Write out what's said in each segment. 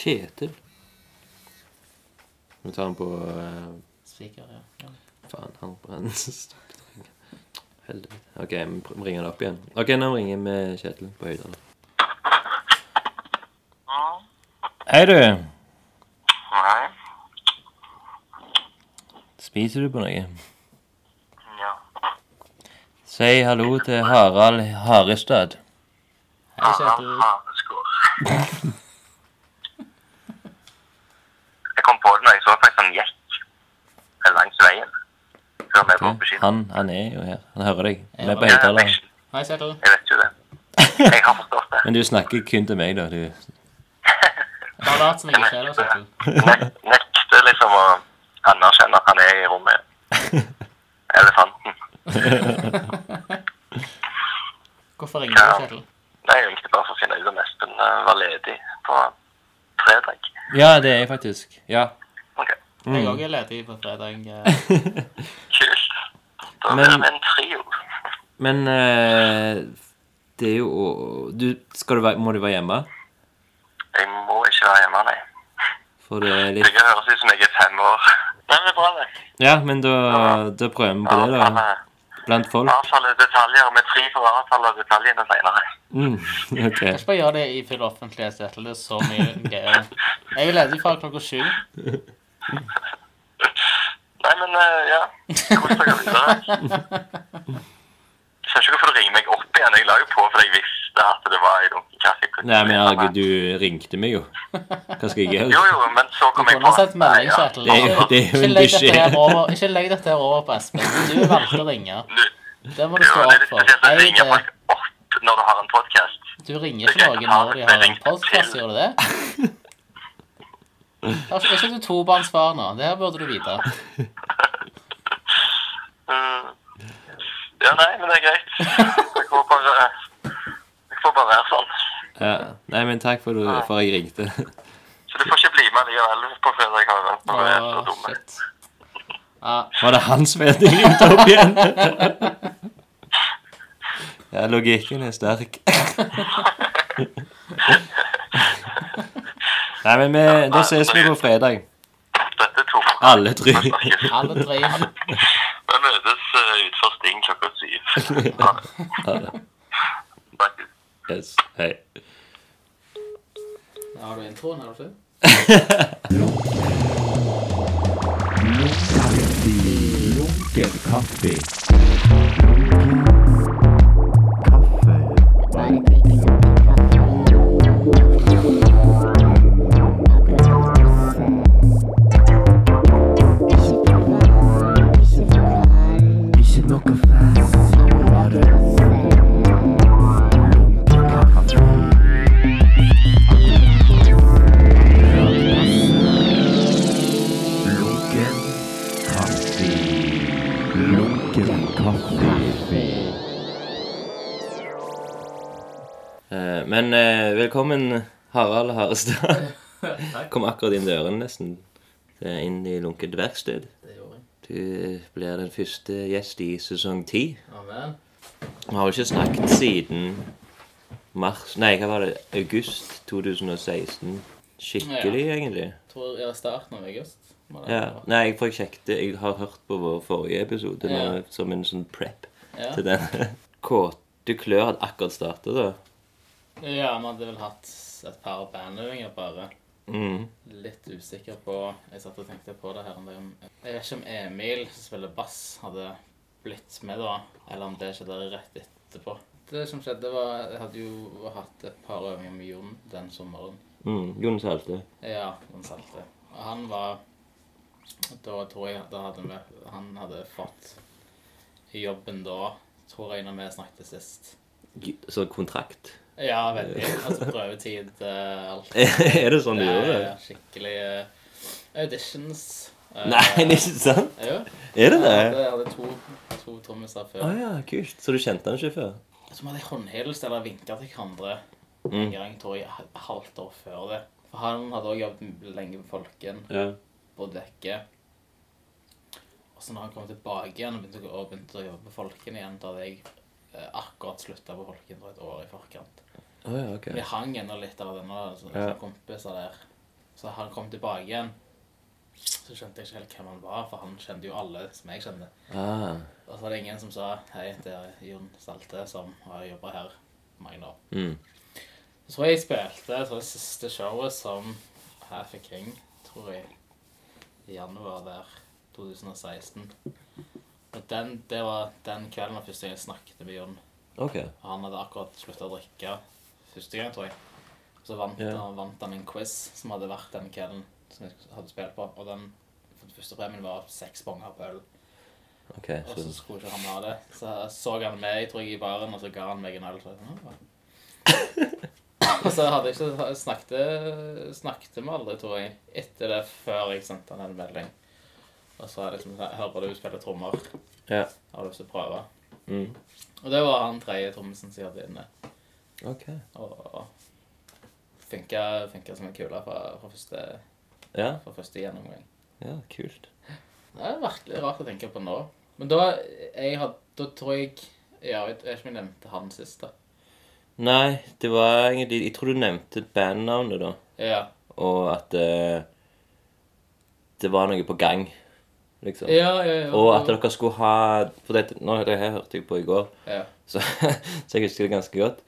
Kjetil. Vi tar den på uh, Spiker, ja. ja. Faen, han brenner Helvete. OK, vi ringer det opp igjen. OK, nå ringer vi Kjetil på høyttaler. Hei, du. Hei. Spiser du på noe? Ja. Si hallo til Harald Harestad. Hei, Kjetil. Hareskår. Jeg kom på det når jeg så faktisk en jekk langs veien. Før vi bor på kino. Han, han er jo her. Han hører deg. Vi er på høyttaler. jeg, Hei, Kjetil. jeg vet jo det. Jeg har forstått det. Men du snakker kun til meg, da. Du. Bare lat som jeg ikke er der, Kjetil. Nek nekter liksom å anerkjenne at han er i rommet. Elefanten. Hvorfor ringer du, Kjetil? Nei, jeg ringte bare for å finne ut om Espen eh, var ledig på fredag. Ja, det er jeg faktisk. Ja. Ok, Jeg òg er ledig på fredag. eh. kult. Da Men- blir det en trio. Men eh, det er jo du, skal du, Må du være hjemme? Jeg må ikke være hjemme, nei. For det er Det litt kan høres ut som jeg er fem år. Nei, men det er bra, det. Ja, men da, da prøver vi på det, da. Avtale- Blant folk. Avtale detaljer. Vi er fri for å avtale detaljene senere. Mm, ok. Jeg skal bare gjøre det i full offentlighet, Kjetil. Det er så mye gøyere. Jeg er ledig fra klokka sju. Nei, men eh, ja. Kos dere videre. Jeg skjønner ikke hvorfor du ringer meg opp igjen. Jeg la jo på fordi jeg visste at det var i lunken kaffe. Nei, men herregud, du ringte meg jo. Hva skal jeg gjøre? jo, jo, men så kom jeg på sendt melding, Kjetil. Det er jo- det er jo en beskjed. Ikke legg dette her over på Espen. Du valgte å ringe. Det må du stå opp for. Jeg ringer folk opp når du har en podcast. du ringer ikke noen når de har en podkast, gjør du det? Er ikke du tobarnsfar nå? Det her burde du vite. Ja, nei, men det er greit. Jeg får bare, jeg får bare være sånn. Ja. Nei, men takk for, du, for jeg ringte. Så du får ikke bli med likevel på Fredrik. Når vi er så dumme. shit. Var det hans at jeg ringte opp igjen? Ja, logikken er sterk. Nei, men vi, da ses vi på fredag. Dette er to. Alle tre. Alle tre. Vi møtes uh, utfor Sting klokka syv. Ha det. Yes. Hei. Da Har du introen, har du ikke? Lunken kaffe. Kaffe. Ikke Harald Harestad. Kom akkurat inn døren nesten. Er inn i lunket verksted. Det gjorde jeg. Du blir den første gjest i sesong ti. Amen. Vi har jo ikke snakket siden mars Nei, hva var det? August 2016. Skikkelig, egentlig. Tror jeg starten av august. Ja. Nei, for jeg sjekket Jeg har hørt på vår forrige episode nå, Ja. som en sånn prep Ja. til den. Kåte klør hadde akkurat startet, da. Ja, vi hadde vel hatt et par bandøvinger bare. Mm. Litt usikker på Jeg satt og tenkte på det her om det Jeg vet ikke om Emil, som spiller bass, hadde blitt med da, eller om det skjedde rett etterpå. Det som skjedde, var Jeg hadde jo hatt et par øvinger med Jon den sommeren. Mm. Jon Salte. Ja, Jon salte. Og han var Da tror jeg da hadde vi Han hadde fått jobben da, tror jeg, når vi snakket sist. Så kontrakt. Ja, veldig. Altså prøvetid, uh, alt. er det sånn du gjør det? Ja, Skikkelig uh, auditions. Uh, Nei, det er ikke sant? Jo. Er det det? Jeg hadde, jeg hadde to, to trommiser før. Ah, ja, kult. Så du kjente han ikke før? Jeg tror vi hadde håndhilst eller vinka til hverandre Mm. en gang, tror jeg, halvt år før det. For han hadde også jobbet lenge med Folken, Ja. Bodd vekke. Og så når han kom tilbake igjen og begynte, å- jobbe med Folken igjen, da hadde jeg akkurat slutta på for et år i forkant. Oh, ja, okay. Vi hang ennå litt av denne altså, Ja. kompiser der. Så han kom tilbake igjen. Så skjønte jeg ikke helt hvem han var, for han kjente jo alle som jeg kjente. Ah. Og så var det ingen som sa hei, det er Jon Salte som har jobba her mange år. Mm. Så tror jeg jeg spilte så det siste showet som Half a King, tror jeg, i januar der 2016. Og den, det var den kvelden var første gang jeg snakket med Jon. Okay. Og han hadde akkurat slutta å drikke første gang, tror jeg. Så vant, yeah. han, vant han en quiz som hadde vært den kvelden som jeg hadde spilt på. Og den første premien var seks bonger på øl. Okay, Og så skulle ikke han ha det. Så så han meg, tror jeg, i baren, og så ga han meg en øl. Så, og så hadde jeg ikke snakket, snakket vi aldri, tror jeg, etter det før jeg sendte han en melding. Og så det liksom Hører du spiller trommer? Ja. Har lyst til å prøve? Mm. Og det var han tredje trommisen som hadde inne. OK. Og funka, funka som en kule fra, fra, første, Ja. fra første gjennomgang. ja, kult. Det er virkelig rart å tenke på nå. Men da, jeg had, da tror jeg Ja, jeg vet ikke om jeg nevnte han sist, da. Nei, det var egentlig Jeg tror du nevnte bandnavnet, da. Ja. Og at uh, det var noe på gang, liksom. Ja, ja, ja. Og at dere skulle ha For det, nå, det her hørte jeg på i går, ja. så, så jeg husker det ganske godt.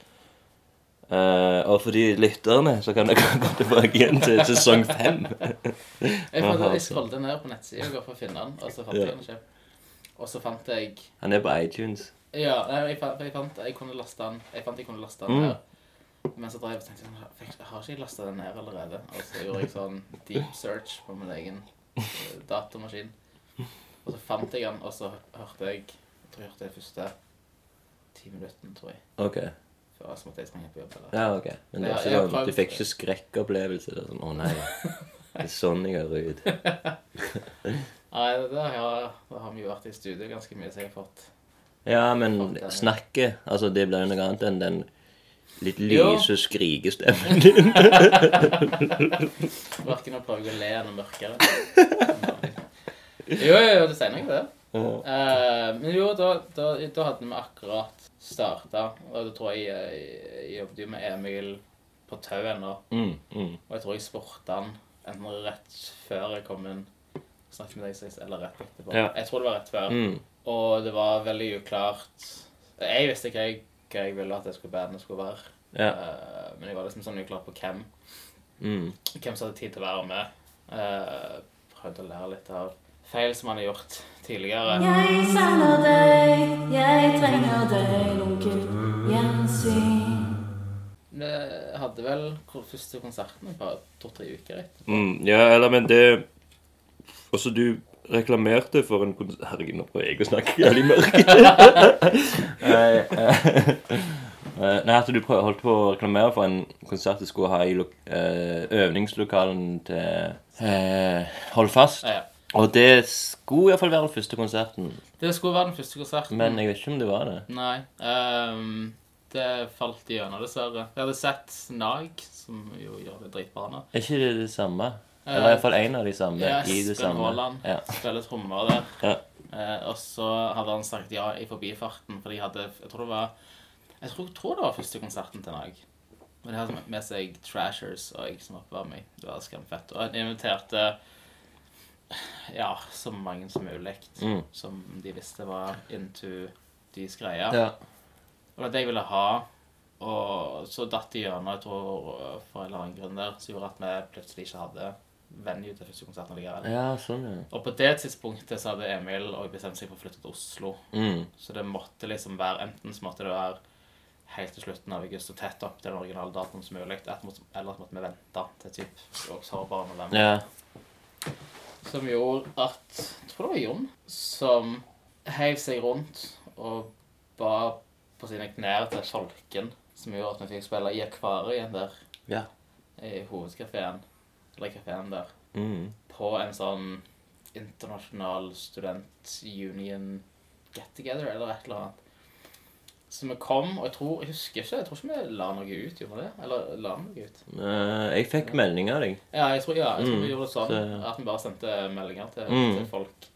Uh, og for de lytterne så kan dere gå tilbake igjen til sesong fem. Jeg, fant, jeg scrollet ned på nettsida for å finne den, og så fant jeg den ikke. Og så fant jeg Han er på iTunes. Ja, jeg fant, jeg fant jeg kunne laste den Jeg fant jeg kunne laste den Mm. her. Men så drev jeg og tenkte sånn, "Jeg har ikke jeg lasta den ned allerede? Og så gjorde jeg sånn deep search på min egen eh, datamaskin. Og så fant jeg den, og så hørte jeg Jeg tror jeg hørte de første ti minuttene, tror jeg. OK. Før jeg måtte jeg sprenge på jobb. Eller. Ja, ok. Men det var jeg har ikke sånn, du fikk ikke skrekkopplevelse? Det er sånn, Å nei, det er sånn jeg hører ut. Nei, det, det, har, det har vi jo vært i studio ganske mye, så jeg har fått Ja, men fått det snakket Altså, det blir jo noe annet enn den litt lyse skrikestemmen din. Verken å prøve å le eller mørkere. Jo, jo, jo, det sier noe, det. Eh, men jo, da, da, da hadde vi akkurat starta, og da tror jeg jeg, jeg jobbet jo med Emil på tau ennå. Mm, mm. Og jeg tror jeg spurte han enten rett før jeg kom inn snakket med deg sist, eller rett etterpå. Ja. Jeg tror det var rett før. Mm. Og det var veldig uklart. Jeg visste ikke jeg, hva jeg ville at det skulle bandet skulle være. Ja. Uh, men jeg var liksom sånn uklar på hvem Mm. hvem som hadde tid til å være med. Uh, prøvde å lære litt av feil som han har gjort tidligere. Jeg savner deg, jeg trenger deg, onkel gjensyn. Vi hadde vel første konserten et par to-tre uker etter. Mm. Ja, eller men det Også du reklamerte for en konsert Herregud, nå prøver jeg å snakke jævlig mørkt. Nei, eh, eh, Nei, at du prøv, holdt på å reklamere for en konsert du skulle ha i eh, øvingslokalen til eh, Hold fast. Ja, ja. Og det skulle iallfall være den første konserten. Det skulle være den første konserten. Men jeg vet ikke om det var det. Nei. Um, det falt igjennom, dessverre. Jeg hadde sett Nag, som jo gjør det dritbra nå. Er ikke det det samme? Eh, Eller iallfall en av de samme Ja, i det samme. Holland, Ja. spiller trommer der. Ja. Uh, og så hadde han sagt ja i forbifarten, for de hadde Jeg tror det var Jeg tror, tror det var første konserten til Nag. Men de hadde med seg Trashers og jeg som oppvarming. Det var skamfett. Og han inviterte ja, så mange som mulig Mm. som de visste var into deres greier. Ja. Og det var det jeg ville ha. Og så datt det gjennom, jeg tror, for en eller annen grunn der, som gjorde at vi plutselig ikke hadde venue til første konserten likevel. ja, sånn, ja. Og på det tidspunktet så hadde Emil og bestemt seg for å flytte til Oslo. Mm. Så det måtte liksom være Enten så måtte det være helt til slutten av august og tett opp til den originale datoen som mulig, eller så måtte vi vente til typ oktober-november. Ja. Som gjorde at Jeg tror det var Jon som heiv seg rundt og ba på sine knær til tolken, som gjorde at vi fikk spille i akvariet der Ja. i hovedkafeen, eller kafeen der, Mm. på en sånn internasjonal student-union get-together eller et eller annet. Så vi kom, og jeg tror, jeg husker ikke, jeg tror ikke vi la noe ut, gjorde vi det? Eller la vi noe ut? Eh, jeg fikk melding av deg. Ja, jeg tror, ja, jeg tror Mm, vi gjorde det sånn, så- at vi bare sendte meldinger til, Mm. til folk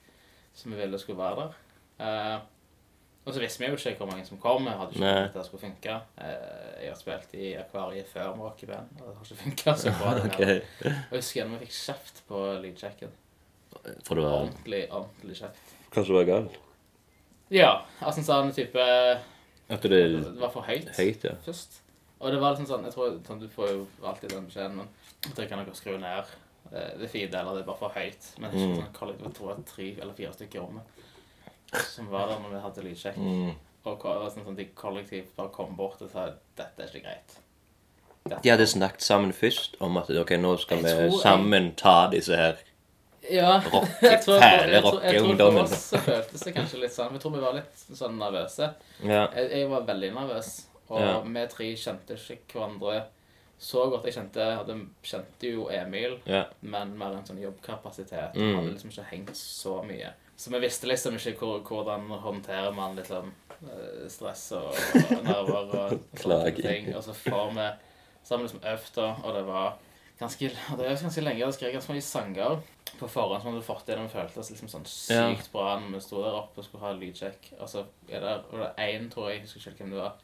som vi ville skulle være der. Eh, Og så visste vi jo ikke hvor mange som kom. Jeg hadde ikke Nei. trodd at det skulle funke. Eh, Jeg har spilt i Akvariet før vi rock i band, og det har ikke funka så bra. den Ok. gangen. Og jeg husker gjerne vi fikk kjeft på lydsjekken. For det var Ordentlig, ordentlig kjeft. Kanskje det var galt? Ja, altså sånn type At det Det er var for høyt høyt, ja. først. Og det var liksom sånn Jeg tror sånn, Du får jo alltid den beskjeden, men dere kan dere skru ned. Eh, Det er fire deler, det er bare for høyt. Men ikke Mm. sånn kollektiv. Jeg tror det var tre eller fire stykker i rommet som var der når vi hadde lydsjekk. Mm. Og det var sånn, sånn, de kollektivt bare kom bort og sa dette er ikke greit. Dette- De hadde snakket sammen først om at ok, nå skal vi sammen ta disse her Ja. rock, fæle rockeungdommen. jeg tror for oss så føltes det kanskje litt sånn. Jeg tror vi var litt sånn nervøse. Ja. Jeg, jeg var veldig nervøs, og Ja. vi tre kjente ikke hverandre så godt. Jeg kjente, hadde, kjente jo Emil, ja. men mer en sånn jobbkapasitet. Mm. Hadde liksom ikke hengt så mye. Så vi visste liksom ikke hvor, hvordan håndterer man liksom stress og, og nerver og sånne ting. Og så får vi vi liksom øvd, og det var ganske det er ganske lenge. Jeg skrev ganske mange sanger på forhånd som hadde fått det. De føltes liksom sånn sykt bra når vi sto der oppe og skulle ha lydsjekk. Og så er det, og det er én, tror jeg, jeg husker ikke hvem det var,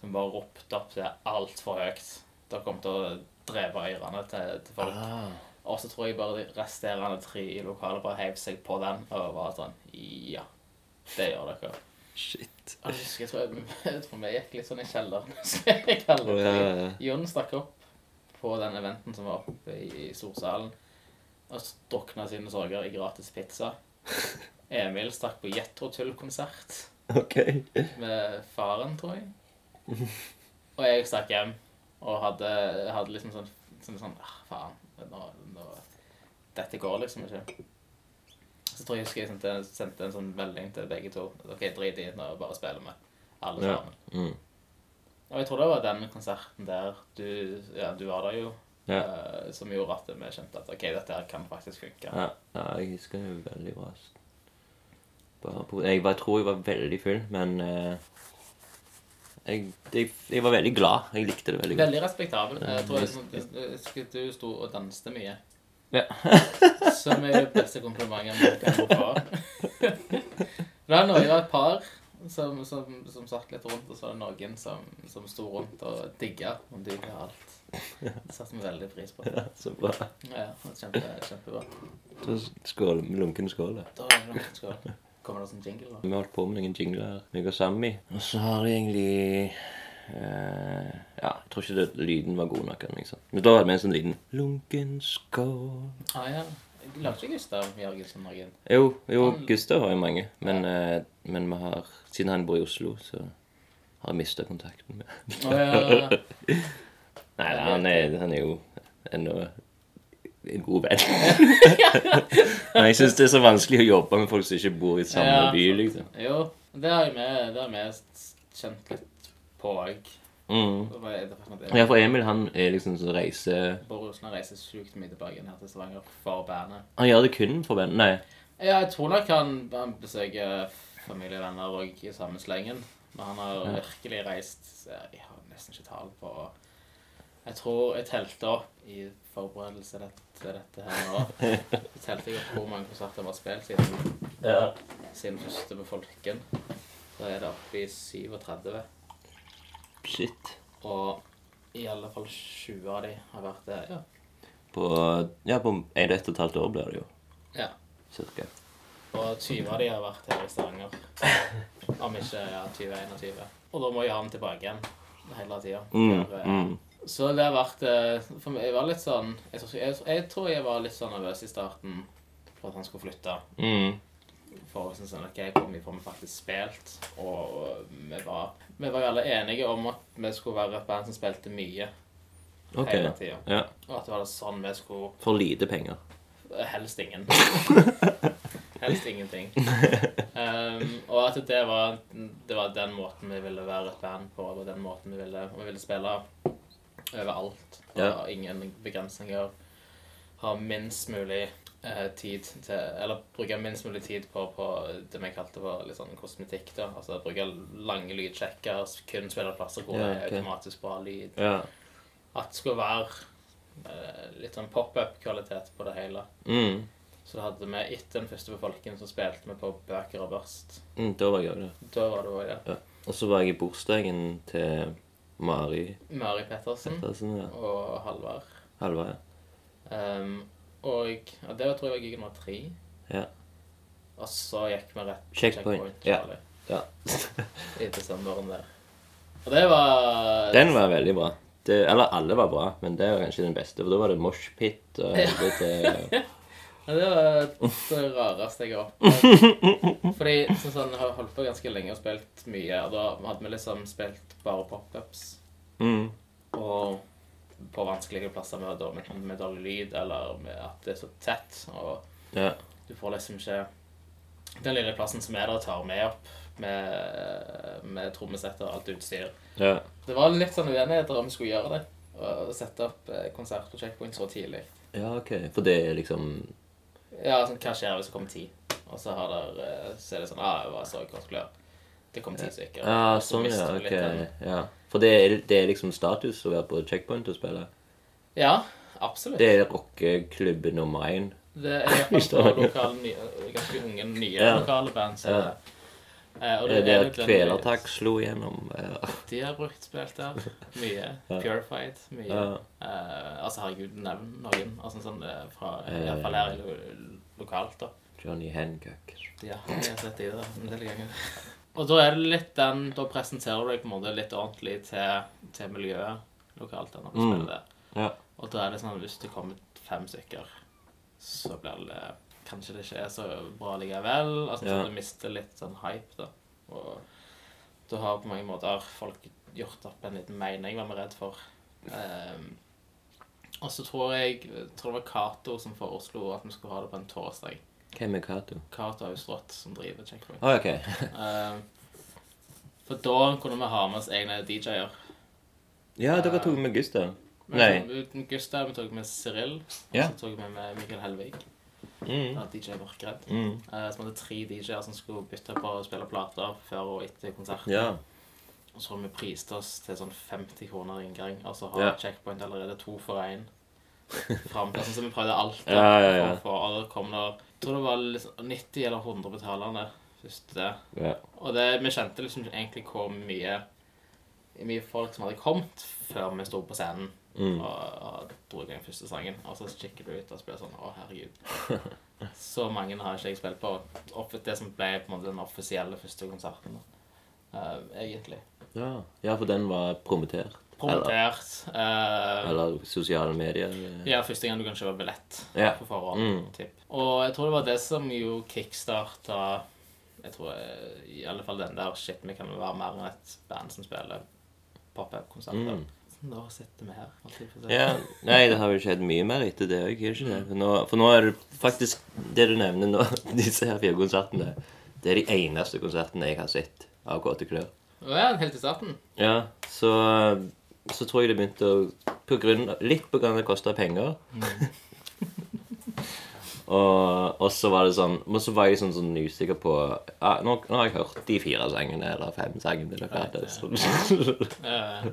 som bare ropte opp det altfor høyt. Det kom til å dreve ørene til, til folk. Ah. Og så tror jeg bare de resterende tre i lokalet bare heiv seg på den og var sånn Ja, det gjør dere. Shit. Jeg husker, jeg tror, jeg, jeg tror vi gikk litt sånn i kjelleren. skal jeg kaller det. ja, ja. Jon stakk opp på den eventen som var oppe i, storsalen, og drukna sine sorger i gratis pizza. Emil stakk på Jetro Tull-konsert OK. med faren, tror jeg. Og jeg stakk hjem og hadde, hadde liksom sånn, sånn, sånn ah, Faen, nå, nå, dette går liksom ikke. Så tror jeg husker jeg sendte, sendte en sånn melding til begge to. OK, drit i det bare spiller med alle Ja. Mm. Og jeg tror det var den konserten der du Ja, du var der jo. Ja. eh, som gjorde at vi skjønte at OK, dette her kan faktisk funke. Ja, ja, jeg husker jo veldig bra. på, jeg, var, jeg tror jeg var veldig full, men eh, jeg, jeg, jeg var veldig glad. Jeg likte det veldig godt. Veldig respektabel. Jeg tror jeg, du sto og danste mye. Ja. Som er det beste komplimentet man kan få. Det var noe, av et par som, som, som satt litt rundt, og så var det noen som, som sto rundt og digga om digga alt. Det satte vi veldig pris på. Ja, så bra. Ja, kjempe, kjempebra. Da skål, lunken skål. da. Da er det noe skål. Kommer det sånn jingle, da? Vi har holdt på med noen jingler meg og Sammy. Og så har jeg egentlig eh, Ja, jeg tror ikke det, lyden var god nok. noe. Men da hadde vi en sånn liten lunken skål. Ah, ja. Lagde ikke Gustav Jørgensen noen? Jo, jo Han- Gustav har jo mange, men, eh, men vi har, siden han bor i Oslo, så har jeg mista kontakten med Å ja. Nei, han er, han er jo ennå en god venn. Men jeg syns det er så vanskelig å jobbe med folk som ikke bor i samme Ja. by, liksom. Jo, det har vi kjent litt på òg. Mm. Ja, for Emil han er liksom så reiser Bård har reiser sjukt mye til Bergen her til Stavanger for bandet. Han gjør det kun for bandet? Nei. Ja, jeg tror nok han, han besøker familie og venner òg i samme slengen. Men han har Ja. virkelig reist Jeg har nesten ikke tall på Jeg tror jeg telte opp i forberedelse til dette her nå. Jeg telte ikke opp hvor mange konserter vi har spilt siden, Ja. siden første med Folken. Da er det oppe i 37. Shit. Og i alle fall 20 av de har vært det. Ja. På, ja, på ett og et halvt år blir det jo. ja. Cirka. Og 20 av de har vært her i Stavanger. Om ikke ja, 2021. Og da må jeg ha den tilbake igjen hele tida. Mm, mm. Så det har vært eh, For meg jeg var litt sånn jeg tror, jeg, jeg tror jeg var litt sånn nervøs i starten for at han skulle flytte. Mm. For sånn, sånn, ok, hvor mye får vi faktisk spilt? Og vi var, vi var jo alle enige om at vi skulle være et band som spilte mye Ok. hele tida. Ja. Og at det var sånn vi skulle For lite penger. Helst ingen. Helst ingenting. Um, og at det var, det var den måten vi ville være et band på. og den måten vi ville, vi ville spille overalt. Og Ja. ingen begrensninger. Ha minst mulig eh, tid til Eller bruke minst mulig tid på, på det vi kalte for litt sånn kosmetikk. da Altså bruke lange lydsjekker, kun spille plasser hvor Ja, det er automatisk bra lyd. Ja. At det skulle være eh, litt sånn pop-up-kvalitet på det hele. Mm. Så da hadde vi etter den første befolkningen så spilte vi på Bøker og Børst. Mm, da var jeg det. Da var det også, ja. Ja. Og så var jeg i bursdagen til Mari Mari Pettersen Pettersen. Ja. og Halvard. Halvard, ja. Um, og ja, det tror jeg var gig nummer tre. Ja. Og så gikk vi rett på Checkpoint, ja. Charlie, ja. i desemberen der. Og det var Den var veldig bra. Det, eller alle var bra, men det var kanskje den beste. For da var det moshpit og helvete. Ja, det var det rareste jeg har opplevd. Fordi sånn, sånn, jeg har holdt på ganske lenge og spilt mye, og da hadde vi liksom spilt bare pop-ups. Mm. Og på vanskelige plasser med, med, med dårlig lyd, eller med at det er så tett. Og Ja. du får liksom ikke den lille plassen som er der, tar med opp med, med trommesett og alt utstyr. ja. Det var litt sånn uenigheter om vi skulle gjøre det. Og sette opp eh, konsert på Checkpoint så tidlig. Ja, OK. For det er liksom Ja, sånn, Hva skjer hvis det kommer ti? Og så, har der, eh, så er det sånn ah, jeg var så godt glad. Det kom ti stykker. Ja, sånn, ja. ok. Ja. For det er, det er liksom status å være på checkpoint og spille? Ja, absolutt. Det er rockeklubb nummer én. Det er iallfall lokale, ganske unge, nye Ja. lokale band. Så, Ja. eh, og Det er det at Kvelertak slo igjennom. Ja. De har brukt spilt der. Mye. Ja. Purified. Mye. Ja. Eh, altså, herregud, nevn noen. Altså, sånn, eh, fra, Eh. i hvert fall her lo lokalt, da. Johnny Hancock. Ja, jeg har sett de der en del ganger. Og da er det litt den Da presenterer du deg på en måte litt ordentlig til, til miljøet lokalt. når du Mm. spiller det. Ja. Og da er det sånn hvis det kommer fem stykker, så blir det Kanskje det ikke er så bra likevel. Altså, Ja. så du mister litt sånn hype, da. Og da har på mange måter folk gjort opp en liten mening hva vi redd for. Um, og så tror jeg tror det var Cato som foreslo at vi skulle ha det på en torsdag. Hvem er Cato? Cato Austrått som driver Checkpoint. Oh, OK. uh, for da kunne vi ha med oss egne DJ-er. Ja, dere tok med Gustav. Vi Nei. Uten Gustav, vi tok med Cyril, og Ja. så tok vi med Mikael Helvig. Mm. DJ Mørkredd. Mm. Uh, Så hadde det tre DJ-er som skulle bytte på å spille plater før og etter konserten. Ja. Og så har vi prist oss til sånn 50 kroner inngang, og så har Ja. Checkpoint allerede to for én. Fram til, sånn, som vi prøvde alt. da, Ja, ja, ja. For, og da kom der, tror det var liksom 90 eller 100 betalende første. ja. Og det, vi kjente liksom egentlig hvor mye mye folk som hadde kommet før vi sto på scenen Mm. og, og dro i gang første sangen. Og så kikker du ut og spiller sånn Å, herregud. Så mange har ikke jeg spilt på. Det som ble på en måte den offisielle første konserten. Eh, egentlig. ja. Ja, for den var promotert. Promotert. Eller, Eller sosiale medier. ja, første gang du kan kjøpe billett Ja. på forhånd. Mm. Typ. Og jeg tror det var det som jo kickstarta Jeg tror eh, i alle fall den der Shit, vi kan være mer enn et band som spiller pop-up-konserter. Mm. Da sitter vi her. Ja, Nei, det har jo skjedd mye mer etter det òg. For nå, for nå er det faktisk Det du nevner nå, disse her fire konsertene, det er de eneste konsertene jeg har sett av Kåte Klør. Å ja, helt i starten. Ja, så, så tror jeg det begynte å på grunn, Litt på grunn av det kosta penger. og, og så var det sånn Men så var jeg sånn, sånn usikker på ah, nå, nå har jeg hørt de fire sangene, eller fem sangene. dere hadde. Så, Eh,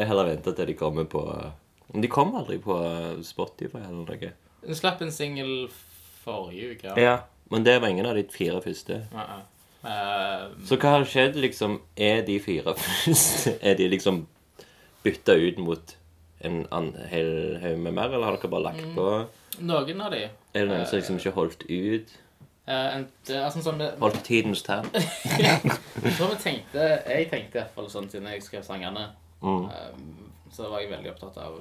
jeg heller venter til de kommer på Men de kom aldri på Spotify eller noe. Hun slapp en singel forrige uke. Ja, men det var ingen av de fire første. Uh -uh. Uh, Så hva har skjedd, liksom? Er de fire første Er de liksom bytta ut mot en hel haug med mer, eller har dere bare lagt på? noen av de Er det noen som liksom ikke holdt ut? eh, en, det, altså, sånn, det, Holdt tidens tann? Jeg tror vi tenkte Jeg tenkte i hvert fall sånn siden jeg skrev sangene. Mm. Um, så var jeg veldig opptatt av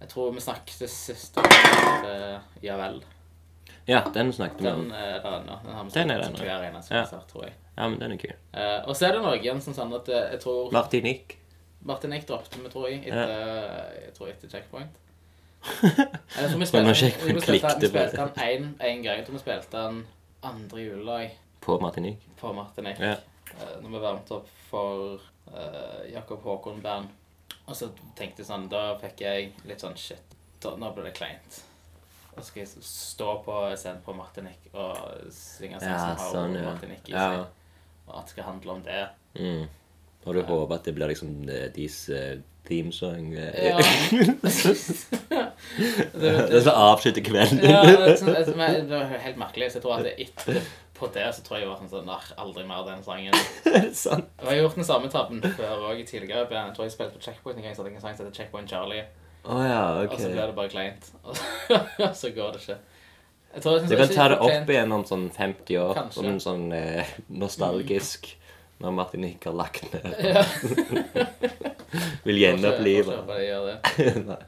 Jeg tror vi snakket sist om uh, Ja vel. Ja, den snakket vi om. Den er der ennå. Den har vi Den er der ennå. hver eneste Ja. konsert, tror jeg. Ja, men den er kul. Eh, og så er det noen som sånn at eh, jeg tror Martinique. Martin Eik droppet vi, tror jeg, etter, jeg tror etter checkpoint. Jeg tror vi spilte, vi, spilte, vi spilte den én en gang. Jeg tror vi spilte den andre juledag På Martinique. på Martin Eik. Ja. Eh, når vi varmet opp for uh, Jakob Håkon-band. Og så tenkte jeg sånn Da fikk jeg litt sånn Shit, da, nå ble det kleint. Så skal jeg stå på scenen på Martinique og synge en sang Ja, som har sånn, ja. Martinique i Ja. seg. Og at det skal handle om det. Mm. Og du håper at det blir liksom eh, deres eh, theme song? eh. Ja. det, Det så avslutter kvelden. ja, det, sånn- det, det var helt merkelig. Så jeg tror at etter etterpå det så tror jeg var sånn sånn Nei, aldri mer den sangen. Er sant? Og jeg har gjort den samme tabben før òg tidligere. Jeg tror jeg spilte på Checkpoint en gang. Så hadde jeg en sang som het Checkpoint Charlie. Å ja, Og så ble det bare kleint. Og så, går det ikke. Jeg tror jeg Du kan ta det opp igjen om sånn 50 år, Kanskje. som en sånn eh, nostalgisk Når Martin ikke har lagt ned. Ja. Vil gjenopplive. Får kjøpe det, gjør det. Nei.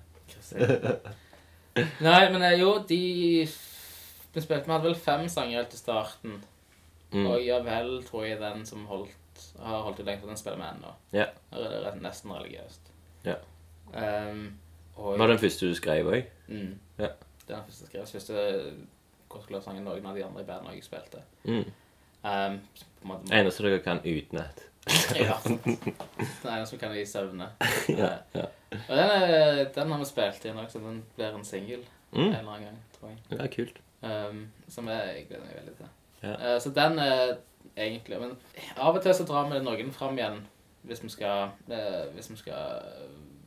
Nei, men eh, jo, de Vi spilte Vi hadde vel fem sanger helt til starten. Mm. Og ja vel, tror jeg, den som holdt, har holdt ut lengst, den spiller vi ennå. Ja. Her er det nesten religiøst. Ja. Um, og, Var det den første du skrev òg? Mm. Ja. Det er den første skrevet. Første Kortgløp-sangen noen av de andre i bandet jeg spilte. Mm. Um, Eneste dere kan utenat. ja. Den eneste kan i søvne. Ja, ja. Og den, er, den har vi spilt inn også, så den blir en singel Mm. en eller annen gang, tror jeg. ja, kult. Um, som jeg, gleder meg veldig til. Ja. Uh, så den er egentlig Men av og til så drar vi noen fram igjen hvis vi skal, uh, hvis vi skal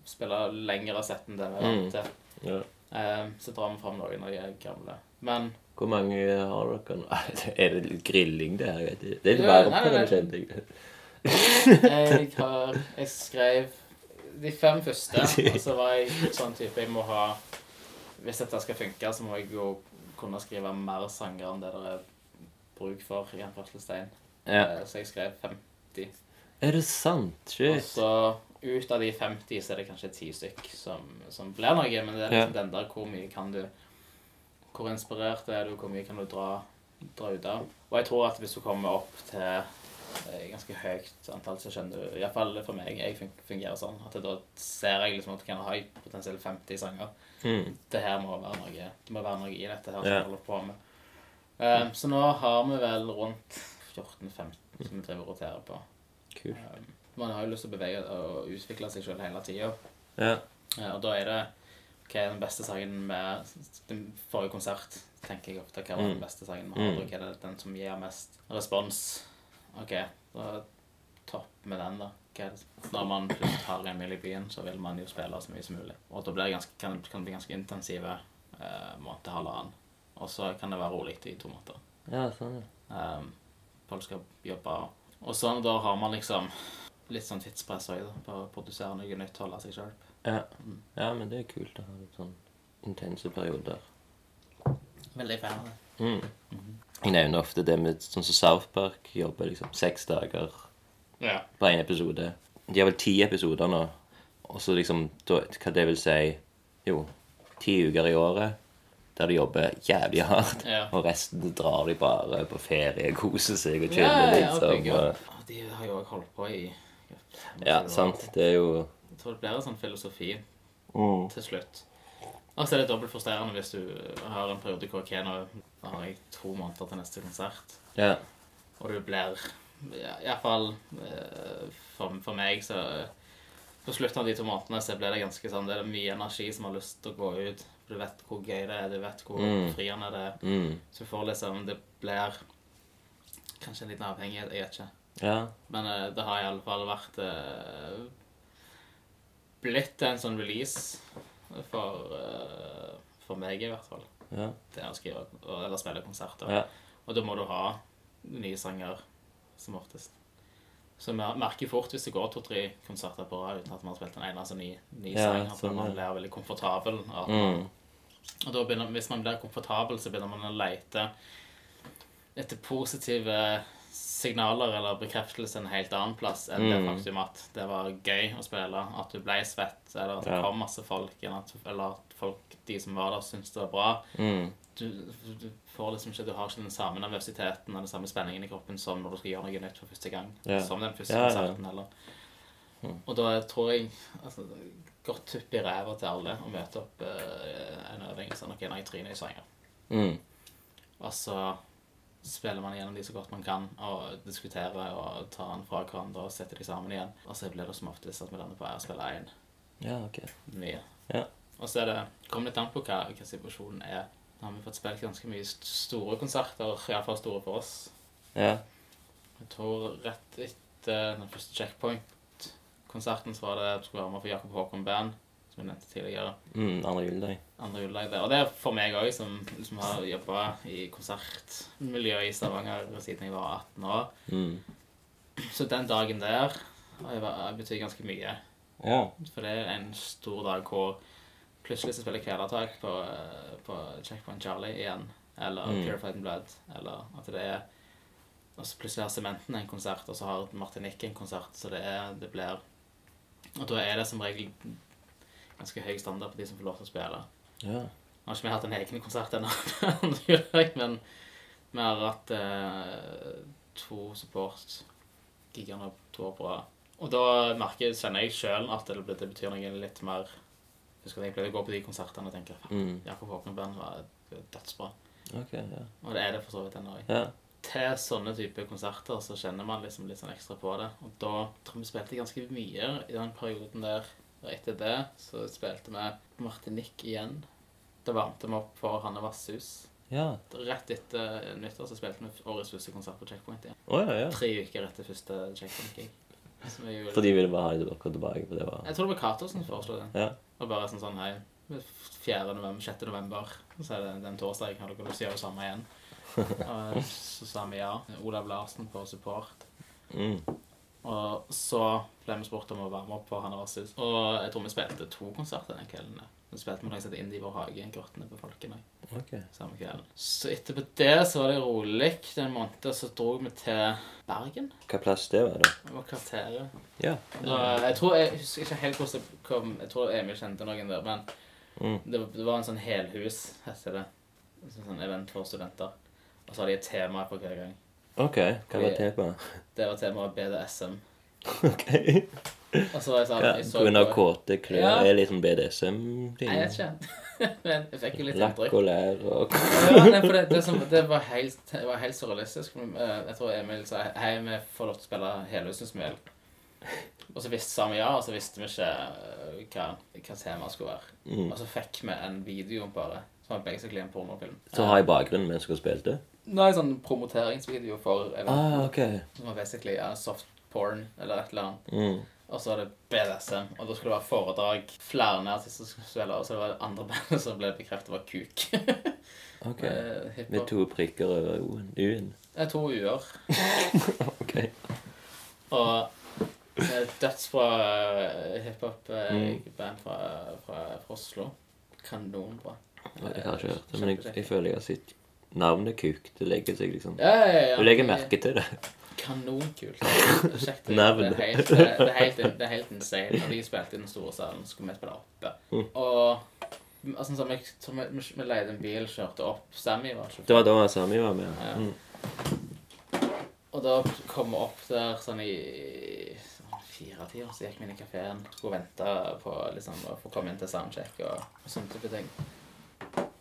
spille lengre sett enn det vi er vant Mm. til. Ja. Um, så drar vi fram noen av de er gamle. Men Hvor mange har dere nå? Er det litt grilling, det her? Det er litt Ja, varmt på den, kjente jeg. har Jeg skrev de fem første, og så var jeg sånn type Jeg må ha Hvis dette skal funke, så må jeg jo kunne skrive mer sanger enn det det er bruk for i en førstestein. Ja. Eh, Så jeg skrev 50. Er det sant? Og så ut av de 50 så er det kanskje ti stykk som, som blir noe, men det er liksom den der hvor mye kan du Hvor inspirert er du, hvor mye kan du dra, dra ut av? Og jeg tror at hvis du kommer opp til eh, ganske høyt antall, så skjønner du Iallfall for meg, jeg fungerer sånn, at da ser jeg liksom at jeg kan ha potensielt 50 sanger. Mm. Det her må være noe Det må være noe i dette her som vi holder på med. Um, så nå har vi vel rundt 14-15 som vi driver og roterer på. Cool. Um, man har jo lyst til å bevege og utvikle seg selv hele tida. Ja. Og da er det hva er den beste sangen med den forrige konsert, tenker jeg ofte. Hva var den Mm. beste sangen vi Mm. og hva er den som gir mest respons? OK, da topp med den, da. Er? Når man først har en mil i byen, så vil man jo spille så mye som mulig. Og da blir det ganske, kan, kan det bli ganske intensive eh, måned halvannen. Og så kan det være rolig i to måneder. ja, sånn, ja. Um, folk skal jobbe. Og sånn, da har man liksom litt sånn tidspress òg, på å produsere noe nytt, holde seg sharp. Ja. ja, men det er kult å ha litt sånn intense perioder. Veldig fan av det. Mm. Jeg nevner ofte det med sånn som South Park jobber liksom seks dager Ja. på en episode. De har vel ti episoder nå, og så liksom da, Hva det vil si Jo, ti uker i året der de jobber jævlig hardt, Ja. og resten drar de bare på ferie, koser seg og Ja, chiller, ja, bygge og- Og De har jo òg holdt på i Ja, sant. Det er jo Jeg det blir en sånn filosofi mm. til slutt. Og så er det dobbelt frustrerende hvis du har en periode hvor okay, nå har jeg to måneder til neste konsert, yeah. og du blir ja, Iallfall eh, for, for meg, så På slutten av de to månedene så blir det ganske sånn Det er mye energi som har lyst til å gå ut. Du vet hvor gøy det er, du vet hvor Mm. friende det er. Mm. Så du får liksom Det blir kanskje en liten avhengighet, jeg vet ikke. ja. Men eh, det har i alle fall vært eh, blitt en sånn release for, uh, for meg, i hvert fall. Ja. Det å skrive eller spille konserter. Ja. Og da må du ha nye sanger som oftest. Så vi merker fort hvis det går to-tre konserter på rad uten at man har spilt en eneste ny, ny Ja, sang, sånn man blir veldig komfortabel. Og, Mm. og da begynner, hvis man blir komfortabel, så begynner man å lete etter positive signaler eller bekreftelse en helt annen plass enn det Mm. faktum at det var gøy å spille, at du ble svett, eller at det Ja. kom masse folk, eller at, folk, de som var der, syntes det var bra. Mm. Du, du får liksom ikke, du har ikke den samme nervøsiteten og den samme spenningen i kroppen som når du skal gjøre noe nytt for første gang. Ja. Som den første Ja, konserten, eller. Og da tror jeg altså, Godt tupp i ræva til alle å møte opp uh, en øving som noen nå er jeg i sanger. Mm. Altså så spiller man gjennom de så godt man kan, og diskuterer og tar den fra hverandre og setter de sammen igjen. Og så blir det som oftest at vi lander på å spille én Ja, ok. mye. Ja. Og så er det kommer litt an på hva, hva situasjonen er. Nå har vi fått spilt ganske mye store konserter, iallfall store for oss. Ja. Jeg tror rett etter den første checkpoint-konserten så var det skulle være med for Jakob Håkon Band, som jeg nevnte tidligere. Mm, andre juledag. Andre juledag der. Og det er for meg òg, som som, har jobba i konsertmiljøet i Stavanger siden jeg var 18 år. Mm. Så den dagen der har betyr ganske mye. Ja. For det er en stor dag hvor plutselig så spiller Kvelertak på, eh, på Checkpoint Charlie igjen. Eller Mm. Purified in Blood. Eller at det er Og så plutselig har Sementen en konsert, og så har Martinique en konsert. Så det er Det blir Og da er det som regel ganske høy standard på de som får lov til å spille. ja. Nå har ikke vi hatt en egen konsert ennå, men vi har hatt eh, to support-gigger nå to år på rad. Og da merker, kjenner jeg sjøl at det, det betyr noe litt mer Husker at jeg pleide å gå på de konsertene og tenke faen, Mm. Jakob Håkon Band var dødsbra. Ok, ja. Og det er det for så vidt ennå. Ja. Til sånne type konserter så kjenner man liksom litt sånn ekstra på det. Og da tror jeg vi spilte ganske mye i den perioden der. Og etter det så spilte vi Martinique igjen. Da varmte vi opp for Hanne Vasshus. Ja. Rett etter nyttår så spilte vi årets første konsert på Checkpoint igjen. Oh, ja, ja. Tre uker etter første er jo- For de ville bare ha dere tilbake, for det var Jeg tror det var Cato som foreslo det. Ja. Og bare sånn sånn hei, 4. november, 6. november, så er det den torsdagen, har dere lyst til å gjøre det samme igjen? Og så sa vi ja. Olav Larsen på support. mm. Og så ble vi spurt om å være med på Hanne Vasshus. Og jeg tror vi spilte to konserter den kvelden. Vi spilte med noen som het Indie i vår hage, grottene på Folkene, Okay. samme kvelden. Så etterpå det så var det rolig den måneden, så dro vi til Bergen. Hva plass det var, da? Det var kvarteret. Ja. Da, jeg tror, jeg husker ikke helt hvordan det kom Jeg tror Emil kjente noen der, men Mm. det, det var en sånn helhus, heter det. En sånn event for studenter. Og så har de et tema på hver gang. Ok, hva var temaet? Det var temaet BDSM. Ok. Og så var jeg sånn Ja, jeg så På grunn av kåte klør Ja. er sånn BDSM-ting. Jeg vet ikke. Men jeg fikk jo litt Lakk inntrykk. og lær og Ja, nei, for det, det, som, det, var helt, det var helt surrealistisk. Eh, Jeg tror Emil sa hei, vi får lov til å spille helhuset. Og så visste vi ja, og så visste vi ikke eh, hva, hva temaet skulle være. mm. Og så fikk vi en video bare, som er basically en pornofilm. Så ha i bakgrunnen mens dere spilte? Nei, sånn promoteringsvideo for eventet. Ah, ok. Som er basically er soft porn eller et eller annet. Mm. Og så er det BDSM, og da skulle det være foredrag. Flere artister skulle spille, og så var det andre bandet som ble bekreftet var kuk. ok. Med. Med to prikker over U-en. Det er to uer. Ok. Og det er dødsbra eh, hiphop-band Mm. fra, fra, fra Oslo. Kanonbra. Jeg har ikke hørt det, men jeg, jeg føler jeg har sett navnet Kuk. Det legger seg liksom Ja, ja, ja. Du legger merke til det. Kanonkult. Sjekk det. Det er helt, det er- er helt, det er helt insane. Når de spilte i den store salen, så skulle vi spille oppe. Mm. Og altså, så vi, så vi, vi, vi leide en bil, kjørte opp. Sammy var sjåfør. Det var da Sami var med. Ja. Mm. Og da kom vi opp der sånn i sånn fire-tida, så gikk vi inn i kafeen. Skulle vente på liksom, å få komme inn til soundcheck og, og sånne type ting.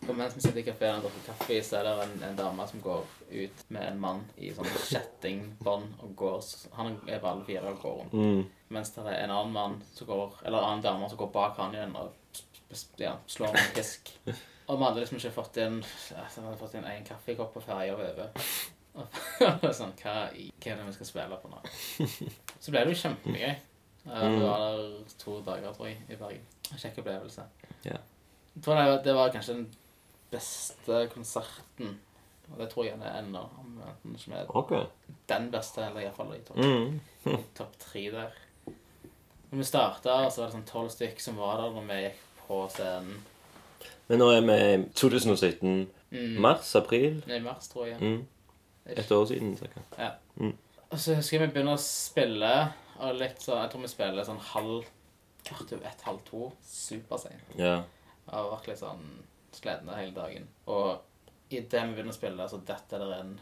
Og mens vi sitter i kafeen og drikker kaffe, så er det en, en dame som går ut med en mann i sånn kjettingbånd og går Han er på alle fire og går rundt. Mm. Mens det er en annen mann som går Eller en annen dame som går bak han igjen og ja, slår med en fisk. Og vi hadde liksom ikke fått inn vi hadde fått inn én kaffekopp på ferja over. Og det sånn, hva, hva er det vi skal spille på nå? Så ble det jo kjempegøy. Vi var der to dager, tror jeg, i Bergen. En Kjekk opplevelse. Yeah. Jeg tror det det var kanskje den beste konserten. Og det tror jeg det er ennå. Om enten ikke med Ok. den beste, eller iallfall i topp Mm. topp tre der. Når vi starta, så var det sånn tolv stykk som var der når vi gikk på scenen. Men nå er vi i 2017. Mm. Mars? April? Nei, mars, tror jeg. Mm. Et år siden, cirka. Og så husker jeg vi begynner å spille, og litt sånn, jeg tror vi spiller sånn halv kvart over ett, halv to. Superseint. Ja. Og vært litt sånn slitne hele dagen. Og idet vi begynner å spille, så detter det en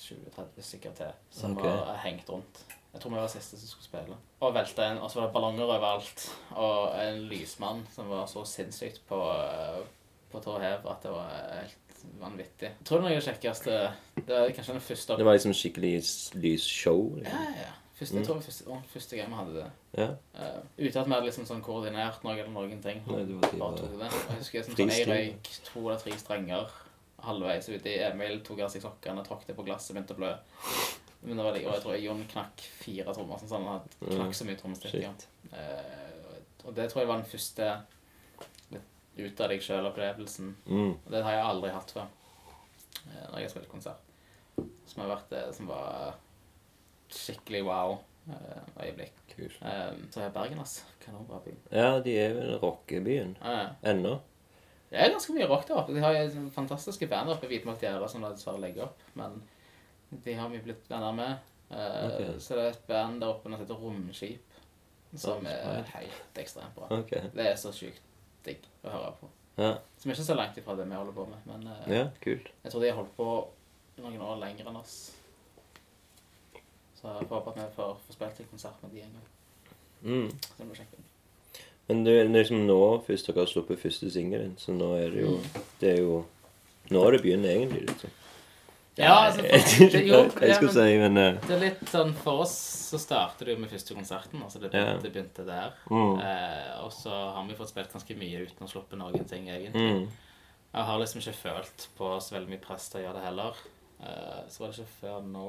20-30 stykker til som okay. har hengt rundt. Jeg tror vi var siste som skulle spille. Og velta en, og så var det ballonger overalt. Og en lysmann som var så sinnssykt på, på tå hev at det var helt vanvittig. Jeg tror det er noe av det kjekkeste Det var kanskje den første Det var liksom skikkelig lysshow. Liksom. ja, ja. Første, jeg tror det var første, var første gang vi hadde det. Ja. Uh, uten at vi hadde liksom sånn koordinert noe eller noen ting. Nei, det var bare tok det. Og jeg husker sånn, sånn, jeg røyk to eller tre strenger halvveis uti. Emil tok av seg sokkene, tråkket på glasset, begynte å blø. Men det var det, og jeg tror Jon knakk fire trommer. Sånn, sånn, han knakk så mye trommestikk. Ja. Eh, og det tror jeg var den første ut av deg sjøl-opplevelsen. Mm. Og det har jeg aldri hatt før eh, når jeg har spilt konsert. Som har vært det som var skikkelig wow eh, øyeblikk. Kult. Eh, så er Bergen, altså. Kanonbra by. Ja, de er vel rockebyen ja. ennå. det er ganske mye rock der oppe. De har jo fantastiske band oppe i Hvitmark Gjerde som de dessverre legger opp, men de har vi blitt venner med. Eh, Ok. Så det er et band der oppe som heter Romskip, som er helt ekstremt bra. Okay. Det er så sjukt digg å høre på. Ja. Som er ikke så langt ifra det vi holder på med, men eh, ja, kult. jeg tror de har holdt på noen år lenger enn oss. Så jeg får håpe at vi får, får spilt en konsert med de en gang. Mm. Så det sjekke kjekt. Men det er liksom nå først dere har sluppet første singelen, så nå er det jo Det er jo Nå er det begynner egentlig, liksom. Ja, altså, for, det, jo, det, jeg men, si, men eh, det er litt sånn For oss så starter det jo med første konserten. altså Det, Ja. det begynte der. Mm. Eh, og så har vi fått spilt ganske mye uten å sluppe noen ting, egentlig. mm. Jeg har liksom ikke følt på så veldig mye press til å gjøre det heller. Eh, så var det ikke før nå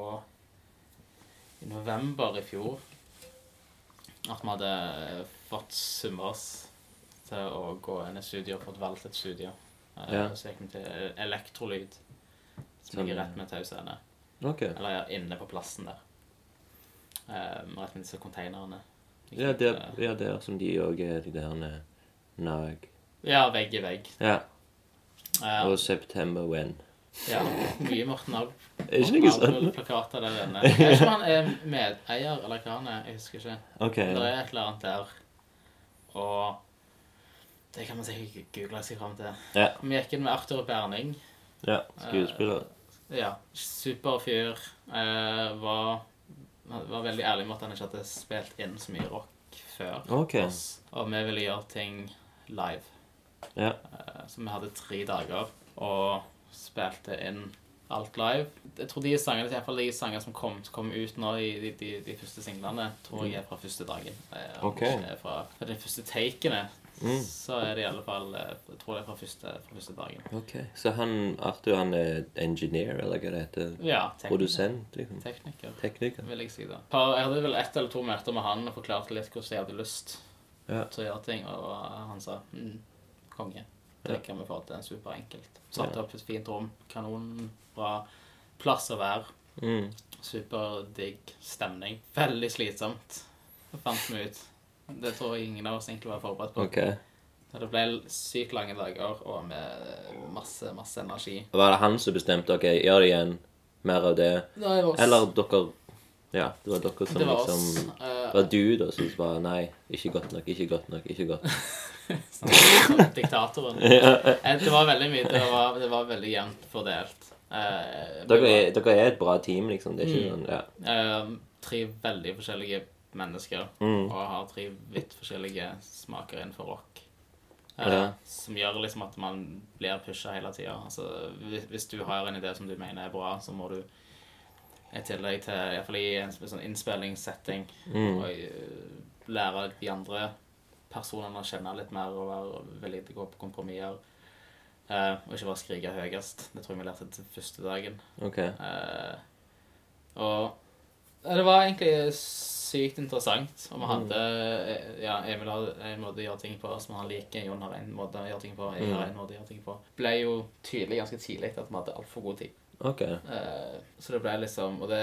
i november i fjor at vi hadde fått summa oss til å gå inn i studio og fått valgt et studio. Eh, Ja. Så gikk vi til Elektrolyd, som ligger rett med Tau scene. OK. Eller ja, inne på plassen der. Um, rett med disse konteinerne. Ja, der, ja, der som de òg er, de der Nag. Ja, vegg i vegg. Ja. Eh, Og September When. Ja, mye Morten Alv. Ikke noe sånn? plakater der inne. Jeg vet ikke om han er medeier, eller hva han er. Jeg husker ikke. OK. Det er et eller annet der. Og det kan man sikkert google seg fram til. Ja. Vi gikk inn med Arthur Berning. ja. Skuespiller. Ja, super fyr. Eh, var, var veldig ærlig med at han ikke hadde spilt inn så mye rock før. OK. oss. Og vi ville gjøre ting live. Ja. Eh, Så vi hadde tre dager og spilte inn alt live. Jeg tror de sangene, i hvert fall de sangene som kom, kom ut nå, i de, de, de første singlene, tror jeg er fra første dagen. Eh, om Ok. ikke er Fra, fra de første takene, Mm. så er det i alle fall eh, Jeg tror det er fra første, fra første dagen. OK. Så han Arthur, han er engineer, eller hva det heter? Ja, tekniker. Produsent, liksom? Tekniker, Tekniker? vil jeg si da. Par- Jeg hadde vel ett eller to møter med han og forklarte litt hvordan jeg hadde lyst Ja. til å gjøre ting, og han sa mm, konge. Kan vi få til. Superenkelt. Satte opp et fint rom. Kanonbra plass å være. Mm. Superdigg stemning. Veldig slitsomt, det fant vi ut. Det tror jeg ingen av oss egentlig var forberedt på. Okay. Det ble sykt lange dager og med masse, masse energi. Var det han som bestemte OK, gjør det igjen? Mer av det? Det var oss. Eller dere Ja, det var dere som det var oss. liksom Eh, Det var du da som bare Nei, ikke godt nok, ikke godt nok, ikke godt nok. diktatoren. Eh, Det var veldig mye. Det var, det var veldig jevnt fordelt. Eh, Dere er, dere er et bra team, liksom. Det er ikke Mm. sånn Ja. Eh, tre veldig forskjellige mennesker Mm. og har tre vidt forskjellige smaker innenfor rock. Eh, Ja. Som gjør liksom at man blir pusha hele tida. Altså, hvis, hvis du har en idé som du mener er bra, så må du i tillegg til i hvert fall i en sånn innspillingssetting Mm. og eh, lære de andre personene å kjenne litt mer og være villig til å gå på kompromisser. Eh, og ikke bare skrike høyest. Det tror jeg vi lærte til første dagen. Okay. Eh, og det var egentlig sykt interessant. Og vi hadde eh, Ja, Emil har en måte å gjøre ting på som han liker. Jon har en måte å gjøre ting på. Jeg har en måte å gjøre ting på. Ble jo tydelig ganske tidlig at vi hadde altfor god tid. Ok. Eh, så det ble liksom Og det,